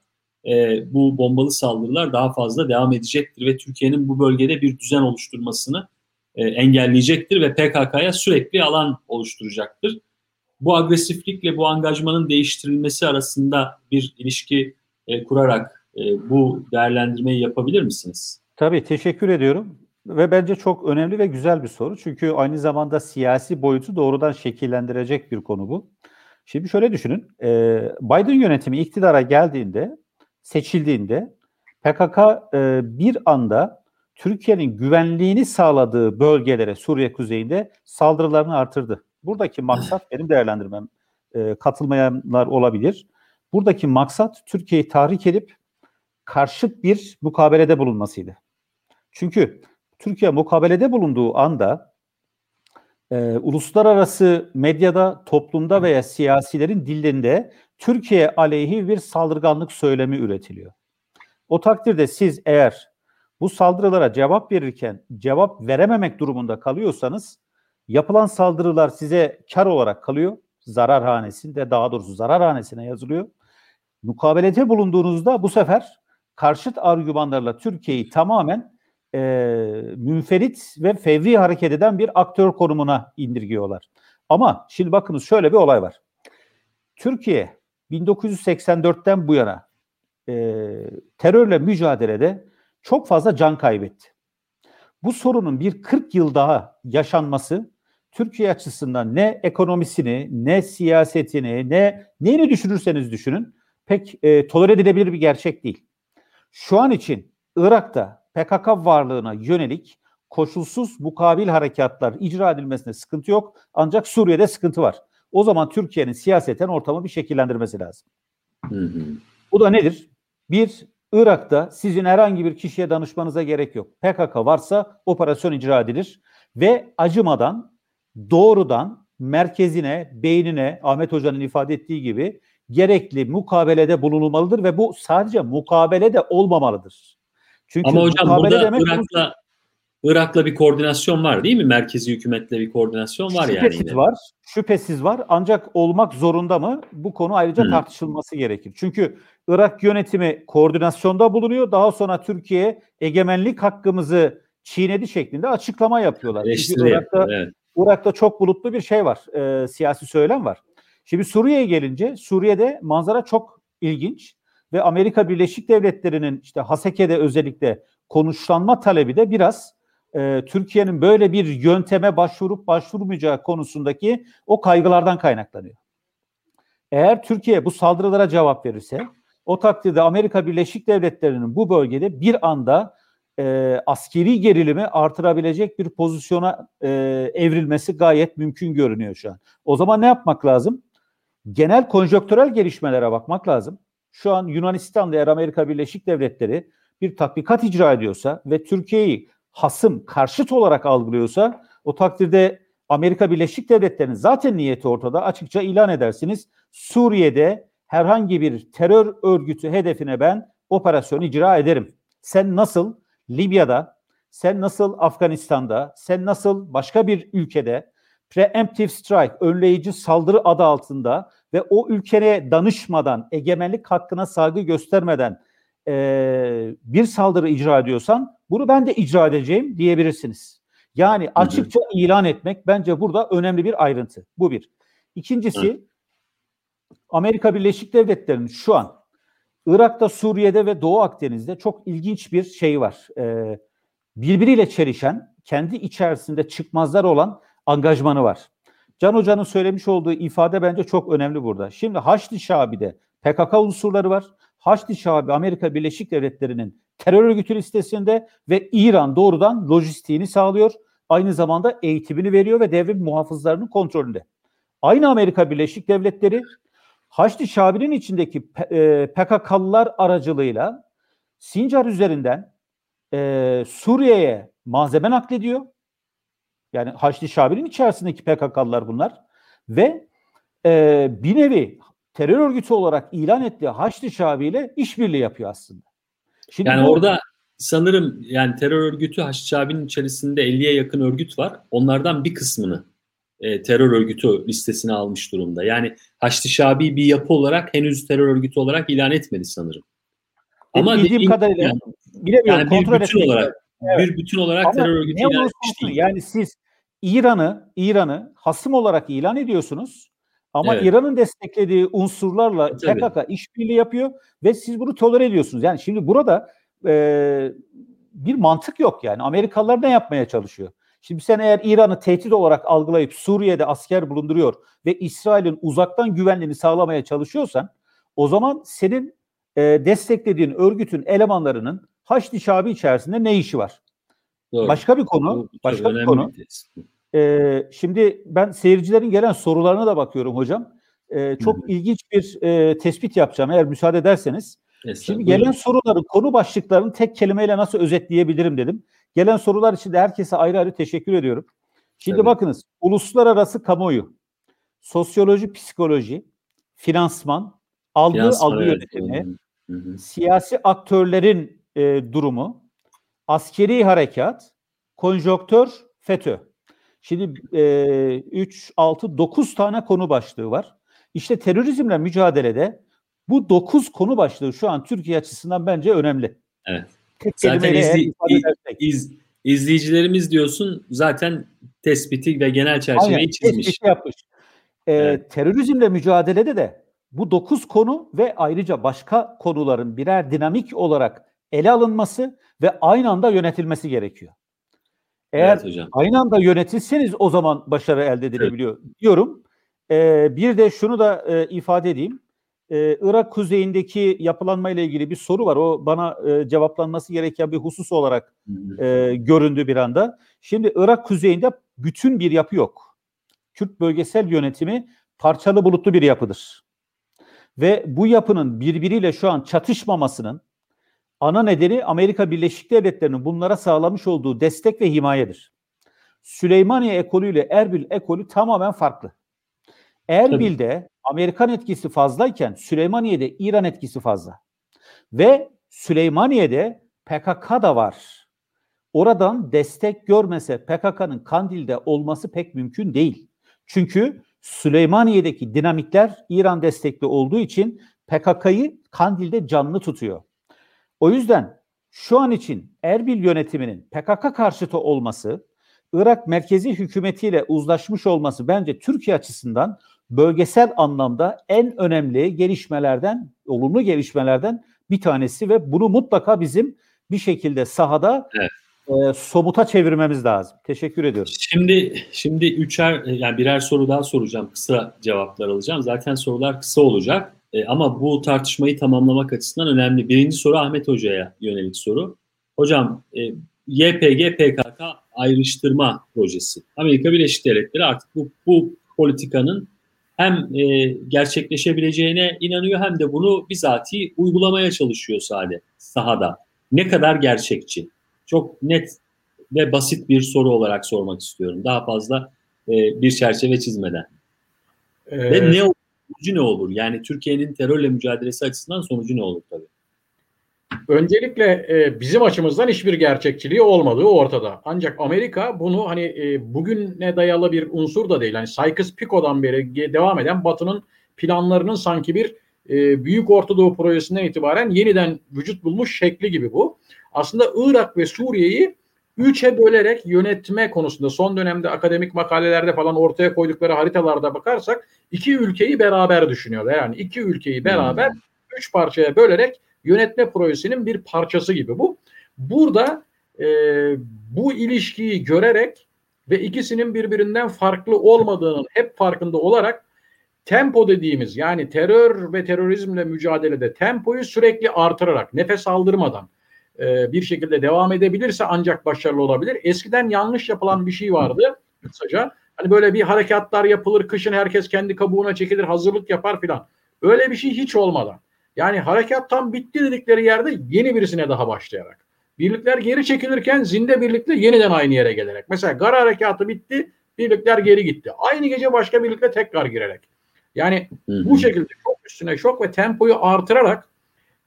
e, bu bombalı saldırılar daha fazla devam edecektir ve Türkiye'nin bu bölgede bir düzen oluşturmasını e, engelleyecektir ve PKK'ya sürekli alan oluşturacaktır. Bu agresiflikle bu angajmanın değiştirilmesi arasında bir ilişki e, kurarak e, bu değerlendirmeyi yapabilir misiniz? Tabii teşekkür ediyorum. Ve bence çok önemli ve güzel bir soru. Çünkü aynı zamanda siyasi boyutu doğrudan şekillendirecek bir konu bu. Şimdi şöyle düşünün. E, Biden yönetimi iktidara geldiğinde, seçildiğinde PKK e, bir anda Türkiye'nin güvenliğini sağladığı bölgelere Suriye kuzeyinde saldırılarını artırdı. Buradaki maksat benim değerlendirmem katılmayanlar olabilir. Buradaki maksat Türkiye'yi tahrik edip karşıt bir mukabelede bulunmasıydı. Çünkü Türkiye mukabelede bulunduğu anda e, uluslararası medyada, toplumda veya siyasilerin dillerinde Türkiye aleyhi bir saldırganlık söylemi üretiliyor. O takdirde siz eğer bu saldırılara cevap verirken cevap verememek durumunda kalıyorsanız yapılan saldırılar size kar olarak kalıyor. Zarar hanesinde daha doğrusu zarar hanesine yazılıyor. Mukabelete bulunduğunuzda bu sefer karşıt argümanlarla Türkiye'yi tamamen e, münferit ve fevri hareket eden bir aktör konumuna indirgiyorlar. Ama şimdi bakınız şöyle bir olay var. Türkiye 1984'ten bu yana e, terörle mücadelede çok fazla can kaybetti. Bu sorunun bir 40 yıl daha yaşanması Türkiye açısından ne ekonomisini, ne siyasetini, ne neyini düşünürseniz düşünün pek e, tolere edilebilir bir gerçek değil. Şu an için Irak'ta PKK varlığına yönelik koşulsuz mukabil harekatlar icra edilmesine sıkıntı yok. Ancak Suriye'de sıkıntı var. O zaman Türkiye'nin siyaseten ortamı bir şekillendirmesi lazım. Hı hı. Bu da nedir? Bir, Irak'ta sizin herhangi bir kişiye danışmanıza gerek yok. PKK varsa operasyon icra edilir ve acımadan doğrudan merkezine, beynine Ahmet Hoca'nın ifade ettiği gibi gerekli mukabelede bulunulmalıdır ve bu sadece mukabele de olmamalıdır. Çünkü Ama hocam burada demek Irak'la Irak'la bir koordinasyon var değil mi? Merkezi hükümetle bir koordinasyon var şüphesiz yani. Şüphesiz var. Şüphesiz var. Ancak olmak zorunda mı? Bu konu ayrıca hmm. tartışılması gerekir. Çünkü Irak yönetimi koordinasyonda bulunuyor. Daha sonra Türkiye egemenlik hakkımızı çiğnedi şeklinde açıklama yapıyorlar. Çünkü Irak'ta, evet. Irak'ta çok bulutlu bir şey var. E, siyasi söylem var. Şimdi Suriye'ye gelince Suriye'de manzara çok ilginç ve Amerika Birleşik Devletleri'nin işte Haseke'de özellikle konuşlanma talebi de biraz e, Türkiye'nin böyle bir yönteme başvurup başvurmayacağı konusundaki o kaygılardan kaynaklanıyor. Eğer Türkiye bu saldırılara cevap verirse o takdirde Amerika Birleşik Devletleri'nin bu bölgede bir anda e, askeri gerilimi artırabilecek bir pozisyona e, evrilmesi gayet mümkün görünüyor şu an. O zaman ne yapmak lazım? Genel konjonktürel gelişmelere bakmak lazım. Şu an Yunanistan'da eğer Amerika Birleşik Devletleri bir tatbikat icra ediyorsa ve Türkiye'yi hasım, karşıt olarak algılıyorsa o takdirde Amerika Birleşik Devletleri'nin zaten niyeti ortada açıkça ilan edersiniz. Suriye'de herhangi bir terör örgütü hedefine ben operasyon icra ederim. Sen nasıl Libya'da, sen nasıl Afganistan'da, sen nasıl başka bir ülkede preemptive strike, önleyici saldırı adı altında ve o ülkeye danışmadan, egemenlik hakkına saygı göstermeden e, bir saldırı icra ediyorsan bunu ben de icra edeceğim diyebilirsiniz. Yani açıkça hı hı. ilan etmek bence burada önemli bir ayrıntı. Bu bir. İkincisi hı. Amerika Birleşik Devletleri'nin şu an Irak'ta, Suriye'de ve Doğu Akdeniz'de çok ilginç bir şey var. Ee, birbiriyle çelişen, kendi içerisinde çıkmazlar olan angajmanı var. Can Hoca'nın söylemiş olduğu ifade bence çok önemli burada. Şimdi Haçlı Şabi'de PKK unsurları var. Haçlı Şabi Amerika Birleşik Devletleri'nin terör örgütü listesinde ve İran doğrudan lojistiğini sağlıyor. Aynı zamanda eğitimini veriyor ve devlet muhafızlarının kontrolünde. Aynı Amerika Birleşik Devletleri Haçlı Şabi'nin içindeki e, PKK'lılar aracılığıyla Sincar üzerinden e, Suriye'ye malzeme naklediyor. Yani Haçlı Şabi'nin içerisindeki PKK'lılar bunlar. Ve e, bir nevi terör örgütü olarak ilan ettiği Haçlı Şabi ile işbirliği yapıyor aslında. Şimdi yani bu, orada sanırım yani terör örgütü Haçlı Şabi'nin içerisinde 50'ye yakın örgüt var. Onlardan bir kısmını e, terör örgütü listesine almış durumda. Yani Haçlı Şabi bir yapı olarak henüz terör örgütü olarak ilan etmedi sanırım. Ama bildiğim in, kadarıyla yani, bilemiyorum yani bir bütün olarak evet. bir bütün olarak Ama terör örgütü ilan etmiş değil. Yani siz İran'ı İran'ı hasım olarak ilan ediyorsunuz. Ama evet. İran'ın desteklediği unsurlarla e, Tabii. PKK işbirliği yapıyor ve siz bunu tolere ediyorsunuz. Yani şimdi burada e, bir mantık yok yani. Amerikalılar ne yapmaya çalışıyor? Şimdi sen eğer İran'ı tehdit olarak algılayıp Suriye'de asker bulunduruyor ve İsrail'in uzaktan güvenliğini sağlamaya çalışıyorsan o zaman senin e, desteklediğin örgütün elemanlarının Haçlı Şabi içerisinde ne işi var? Doğru. Başka bir konu. Başka bir konu. Bir ee, şimdi ben seyircilerin gelen sorularına da bakıyorum hocam. Ee, çok Hı-hı. ilginç bir e, tespit yapacağım eğer müsaade ederseniz. Şimdi gelen soruların konu başlıklarını tek kelimeyle nasıl özetleyebilirim dedim. Gelen sorular için de herkese ayrı ayrı teşekkür ediyorum. Şimdi evet. bakınız uluslararası kamuoyu, sosyoloji, psikoloji, finansman, algı, finansman, algı evet. yönetimi, hı hı. siyasi aktörlerin e, durumu, askeri harekat, konjonktör, FETÖ. Şimdi e, 3, 6, 9 tane konu başlığı var. İşte terörizmle mücadelede bu 9 konu başlığı şu an Türkiye açısından bence önemli. Evet. Tek zaten izli, iz, izleyicilerimiz diyorsun zaten tespiti ve genel çerçeveyi Aynen, çizmiş. Tespiti yapmış. Ee, evet. Terörizmle mücadelede de bu 9 konu ve ayrıca başka konuların birer dinamik olarak ele alınması ve aynı anda yönetilmesi gerekiyor. Eğer evet hocam. aynı anda yönetilseniz o zaman başarı elde edilebiliyor evet. diyorum. Ee, bir de şunu da e, ifade edeyim. Ee, Irak kuzeyindeki yapılanma ile ilgili bir soru var. O bana e, cevaplanması gereken bir husus olarak e, göründü bir anda. Şimdi Irak kuzeyinde bütün bir yapı yok. Kürt bölgesel yönetimi parçalı bulutlu bir yapıdır. Ve bu yapının birbiriyle şu an çatışmamasının ana nedeni Amerika Birleşik Devletleri'nin bunlara sağlamış olduğu destek ve himayedir. Süleymaniye ekolü ile Erbil ekolü tamamen farklı. Erbil'de Amerikan etkisi fazlayken Süleymaniye'de İran etkisi fazla. Ve Süleymaniye'de PKK da var. Oradan destek görmese PKK'nın Kandil'de olması pek mümkün değil. Çünkü Süleymaniye'deki dinamikler İran destekli olduğu için PKK'yı Kandil'de canlı tutuyor. O yüzden şu an için Erbil yönetiminin PKK karşıtı olması, Irak merkezi hükümetiyle uzlaşmış olması bence Türkiye açısından bölgesel anlamda en önemli gelişmelerden, olumlu gelişmelerden bir tanesi ve bunu mutlaka bizim bir şekilde sahada evet. e, somuta çevirmemiz lazım. Teşekkür ediyorum. Şimdi şimdi üçer yani birer soru daha soracağım. Kısa cevaplar alacağım. Zaten sorular kısa olacak. E, ama bu tartışmayı tamamlamak açısından önemli. Birinci soru Ahmet Hoca'ya yönelik soru. Hocam e, YPG PKK ayrıştırma projesi. Amerika Birleşik Devletleri artık bu, bu politikanın hem e, gerçekleşebileceğine inanıyor hem de bunu bizatihi uygulamaya çalışıyor sahada. sahada. Ne kadar gerçekçi? Çok net ve basit bir soru olarak sormak istiyorum. Daha fazla e, bir çerçeve çizmeden. Ee, ve ne? Sonucu ne olur? Yani Türkiye'nin terörle mücadelesi açısından sonucu ne olur tabii? Öncelikle e, bizim açımızdan hiçbir gerçekçiliği olmadığı ortada. Ancak Amerika bunu hani e, bugüne dayalı bir unsur da değil. Hani Sykes-Picot'dan beri devam eden Batı'nın planlarının sanki bir e, Büyük Ortadoğu projesinden itibaren yeniden vücut bulmuş şekli gibi bu. Aslında Irak ve Suriye'yi üçe bölerek yönetme konusunda son dönemde akademik makalelerde falan ortaya koydukları haritalarda bakarsak iki ülkeyi beraber düşünüyorlar. Yani iki ülkeyi beraber hmm. üç parçaya bölerek yönetme projesinin bir parçası gibi bu. Burada e, bu ilişkiyi görerek ve ikisinin birbirinden farklı olmadığının hep farkında olarak tempo dediğimiz yani terör ve terörizmle mücadelede tempoyu sürekli artırarak nefes aldırmadan e, bir şekilde devam edebilirse ancak başarılı olabilir. Eskiden yanlış yapılan bir şey vardı kısaca. Hani böyle bir harekatlar yapılır, kışın herkes kendi kabuğuna çekilir, hazırlık yapar filan. Öyle bir şey hiç olmadan. Yani harekat tam bitti dedikleri yerde yeni birisine daha başlayarak. Birlikler geri çekilirken zinde birlikte yeniden aynı yere gelerek. Mesela Gara harekatı bitti, birlikler geri gitti. Aynı gece başka birlikte tekrar girerek. Yani bu şekilde çok üstüne şok ve tempoyu artırarak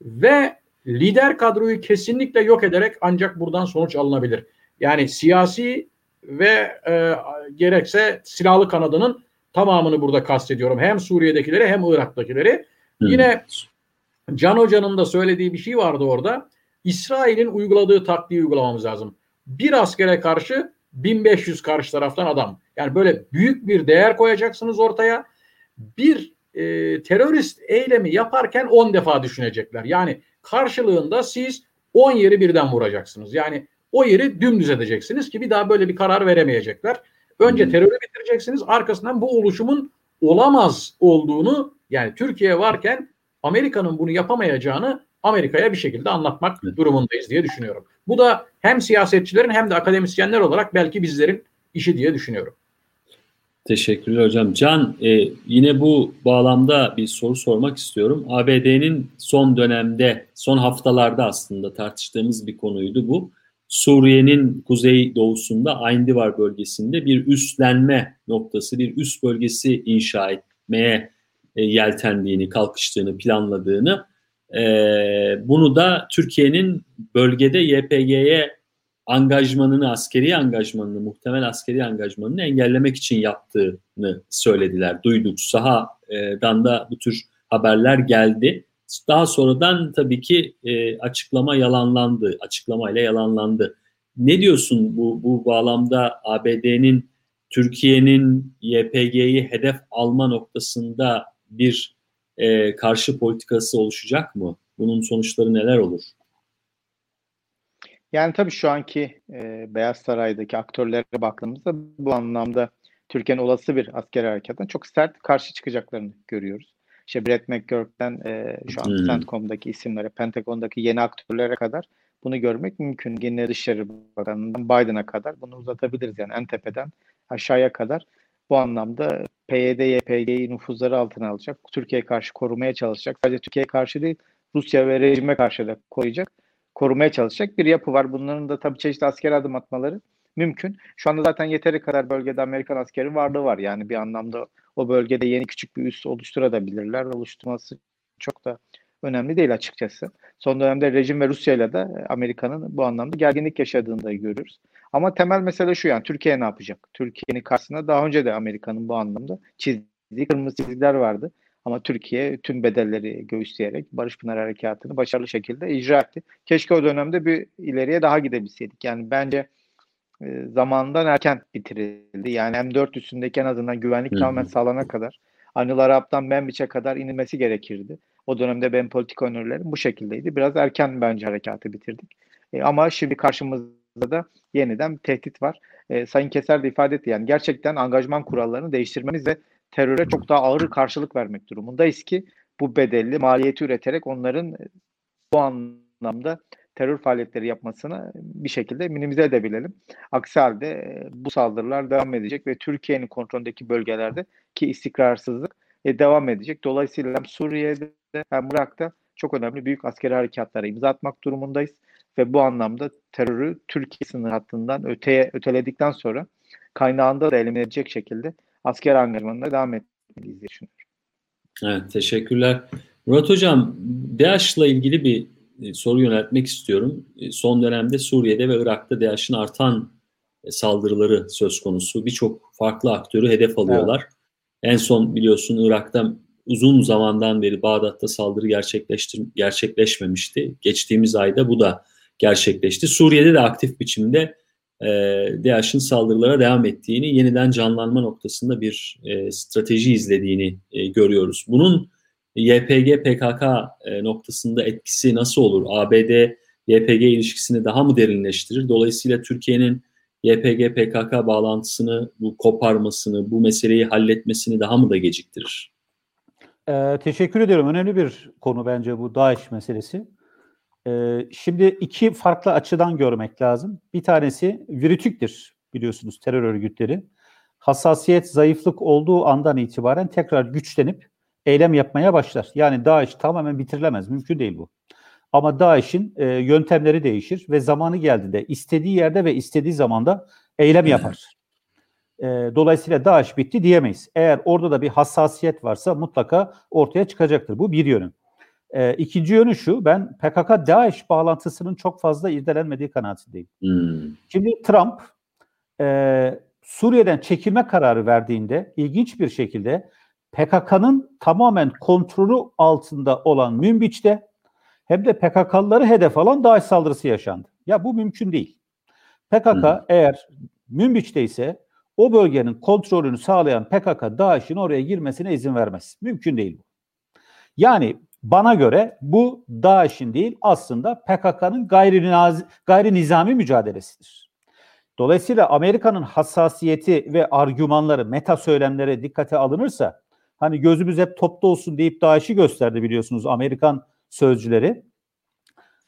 ve lider kadroyu kesinlikle yok ederek ancak buradan sonuç alınabilir. Yani siyasi ve e, gerekse silahlı kanadının tamamını burada kastediyorum. Hem Suriye'dekileri hem Irak'takileri. Hı. Yine Can Hoca'nın da söylediği bir şey vardı orada. İsrail'in uyguladığı taktiği uygulamamız lazım. Bir askere karşı 1500 karşı taraftan adam. Yani böyle büyük bir değer koyacaksınız ortaya. Bir e, terörist eylemi yaparken 10 defa düşünecekler. Yani karşılığında siz 10 yeri birden vuracaksınız. Yani o yeri dümdüz edeceksiniz ki bir daha böyle bir karar veremeyecekler. Önce terörü bitireceksiniz. Arkasından bu oluşumun olamaz olduğunu yani Türkiye varken Amerika'nın bunu yapamayacağını Amerika'ya bir şekilde anlatmak durumundayız diye düşünüyorum. Bu da hem siyasetçilerin hem de akademisyenler olarak belki bizlerin işi diye düşünüyorum. Teşekkürler hocam. Can e, yine bu bağlamda bir soru sormak istiyorum. ABD'nin son dönemde, son haftalarda aslında tartıştığımız bir konuydu bu. Suriye'nin kuzey doğusunda Ayndivar bölgesinde bir üstlenme noktası, bir üst bölgesi inşa etmeye e, yeltendiğini, kalkıştığını, planladığını. E, bunu da Türkiye'nin bölgede YPG'ye angajmanını, askeri angajmanını, muhtemel askeri angajmanını engellemek için yaptığını söylediler. Duyduk. Sahadan da bu tür haberler geldi. Daha sonradan tabii ki e, açıklama yalanlandı. Açıklamayla yalanlandı. Ne diyorsun bu, bu bağlamda ABD'nin Türkiye'nin YPG'yi hedef alma noktasında bir e, karşı politikası oluşacak mı? Bunun sonuçları neler olur? Yani tabii şu anki e, Beyaz Saray'daki aktörlere baktığımızda bu anlamda Türkiye'nin olası bir asker harekatına çok sert karşı çıkacaklarını görüyoruz. İşte Brett McGurk'ten e, şu an hmm. CENTCOM'daki isimlere, Pentagon'daki yeni aktörlere kadar bunu görmek mümkün. Yine Dışişleri Bakanı'ndan Biden'a kadar bunu uzatabiliriz yani en tepeden aşağıya kadar bu anlamda PYD, YPG'yi nüfuzları altına alacak. Türkiye'ye karşı korumaya çalışacak. Sadece Türkiye'ye karşı değil, Rusya ve rejime karşı da koruyacak. Korumaya çalışacak bir yapı var. Bunların da tabii çeşitli asker adım atmaları mümkün. Şu anda zaten yeteri kadar bölgede Amerikan askeri varlığı var. Yani bir anlamda o bölgede yeni küçük bir üs oluşturabilirler. Oluşturması çok da önemli değil açıkçası. Son dönemde rejim ve Rusya ile de Amerika'nın bu anlamda gerginlik yaşadığını da görüyoruz. Ama temel mesele şu yani Türkiye ne yapacak? Türkiye'nin karşısında daha önce de Amerika'nın bu anlamda çizdiği kırmızı çizgiler vardı. Ama Türkiye tüm bedelleri göğüsleyerek Barış Pınar Harekatı'nı başarılı şekilde icra etti. Keşke o dönemde bir ileriye daha gidebilseydik. Yani bence e, zamandan erken bitirildi. Yani M4 üstündeki en azından güvenlik tamamen sağlanana kadar Anıl Arap'tan Membiç'e kadar inilmesi gerekirdi. O dönemde ben politik önerilerim bu şekildeydi. Biraz erken bence harekatı bitirdik. E, ama şimdi karşımızda da yeniden bir tehdit var. E, Sayın Keser de ifade etti yani gerçekten angajman kurallarını değiştirmemiz ve teröre çok daha ağır karşılık vermek durumundayız ki bu bedelli maliyeti üreterek onların bu anlamda terör faaliyetleri yapmasını bir şekilde minimize edebilelim. Aksi halde e, bu saldırılar devam edecek ve Türkiye'nin kontrolündeki bölgelerde ki istikrarsızlık e, devam edecek. Dolayısıyla hem Suriye'de hem Irak'ta çok önemli büyük askeri harekatlara imza atmak durumundayız ve bu anlamda terörü Türkiye sınır hattından öteye öteledikten sonra kaynağında da elimine edecek şekilde asker angajmanına devam etmeliyiz diye düşünüyorum. Evet, teşekkürler. Murat Hocam, DAEŞ'la ilgili bir e, soru yöneltmek istiyorum. E, son dönemde Suriye'de ve Irak'ta DAEŞ'in artan e, saldırıları söz konusu. Birçok farklı aktörü hedef alıyorlar. Evet. En son biliyorsun Irak'ta uzun zamandan beri Bağdat'ta saldırı gerçekleştir gerçekleşmemişti. Geçtiğimiz ayda bu da gerçekleşti. Suriye'de de aktif biçimde e, DAEŞ'in saldırılara devam ettiğini, yeniden canlanma noktasında bir e, strateji izlediğini e, görüyoruz. Bunun YPG PKK e, noktasında etkisi nasıl olur? ABD YPG ilişkisini daha mı derinleştirir? Dolayısıyla Türkiye'nin YPG PKK bağlantısını, bu koparmasını, bu meseleyi halletmesini daha mı da geciktirir? Ee, teşekkür ediyorum. Önemli bir konu bence bu DAEŞ meselesi. Ee, şimdi iki farklı açıdan görmek lazım. Bir tanesi virütüktir biliyorsunuz terör örgütleri. Hassasiyet, zayıflık olduğu andan itibaren tekrar güçlenip eylem yapmaya başlar. Yani DAEŞ tamamen bitirilemez. Mümkün değil bu. Ama DAEŞ'in e, yöntemleri değişir ve zamanı geldiğinde istediği yerde ve istediği zamanda eylem yapar. E, dolayısıyla DAEŞ bitti diyemeyiz. Eğer orada da bir hassasiyet varsa mutlaka ortaya çıkacaktır. Bu bir yönü. E, ikinci yönü şu, ben PKK-DAEŞ bağlantısının çok fazla irdelenmediği kanaatindeyim. Hmm. Şimdi Trump e, Suriye'den çekilme kararı verdiğinde ilginç bir şekilde PKK'nın tamamen kontrolü altında olan Münbiç'te hem de PKK'lıları hedef alan DAEŞ saldırısı yaşandı. Ya bu mümkün değil. PKK hmm. eğer Münbiç'te ise o bölgenin kontrolünü sağlayan PKK DAEŞ'in oraya girmesine izin vermez. Mümkün değil bu. Yani bana göre bu DAEŞ'in değil aslında PKK'nın gayri, gayri nizami mücadelesidir. Dolayısıyla Amerika'nın hassasiyeti ve argümanları, meta söylemleri dikkate alınırsa hani gözümüz hep topta olsun deyip DAEŞ'i gösterdi biliyorsunuz Amerikan sözcüleri.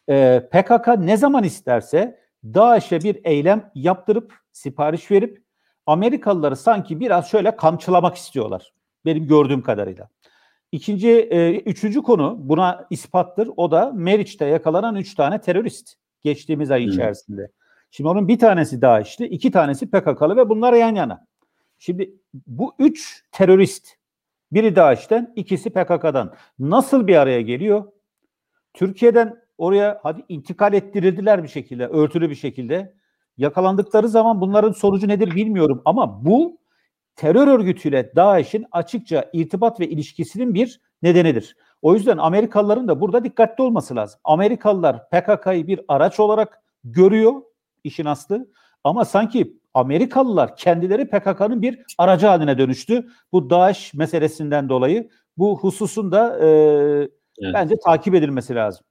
Ee, PKK ne zaman isterse DAEŞ'e bir eylem yaptırıp sipariş verip Amerikalıları sanki biraz şöyle kamçılamak istiyorlar. Benim gördüğüm kadarıyla. İkinci, e, üçüncü konu buna ispattır. O da Meriç'te yakalanan üç tane terörist geçtiğimiz ay içerisinde. Şimdi onun bir tanesi DAEŞ'ti, iki tanesi PKK'lı ve bunlar yan yana. Şimdi bu üç terörist, biri DAEŞ'ten, ikisi PKK'dan nasıl bir araya geliyor? Türkiye'den oraya hadi intikal ettirildiler bir şekilde, örtülü bir şekilde. Yakalandıkları zaman bunların sonucu nedir bilmiyorum ama bu terör örgütüyle DAEŞ'in açıkça irtibat ve ilişkisinin bir nedenidir. O yüzden Amerikalıların da burada dikkatli olması lazım. Amerikalılar PKK'yı bir araç olarak görüyor işin aslı ama sanki Amerikalılar kendileri PKK'nın bir aracı haline dönüştü. Bu DAEŞ meselesinden dolayı bu hususun da e, evet. bence takip edilmesi lazım.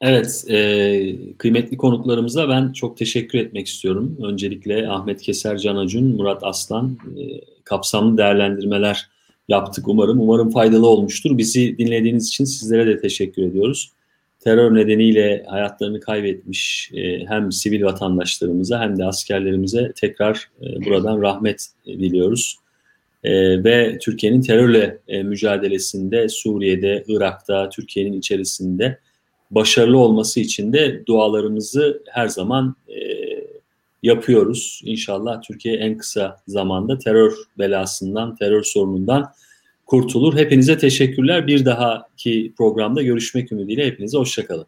Evet, e, kıymetli konuklarımıza ben çok teşekkür etmek istiyorum. Öncelikle Ahmet Keser, Can Acun, Murat Aslan e, kapsamlı değerlendirmeler yaptık umarım. Umarım faydalı olmuştur. Bizi dinlediğiniz için sizlere de teşekkür ediyoruz. Terör nedeniyle hayatlarını kaybetmiş e, hem sivil vatandaşlarımıza hem de askerlerimize tekrar e, buradan rahmet diliyoruz. E, ve Türkiye'nin terörle e, mücadelesinde Suriye'de, Irak'ta, Türkiye'nin içerisinde başarılı olması için de dualarımızı her zaman e, yapıyoruz. İnşallah Türkiye en kısa zamanda terör belasından, terör sorunundan kurtulur. Hepinize teşekkürler. Bir dahaki programda görüşmek ümidiyle hepinize hoşçakalın.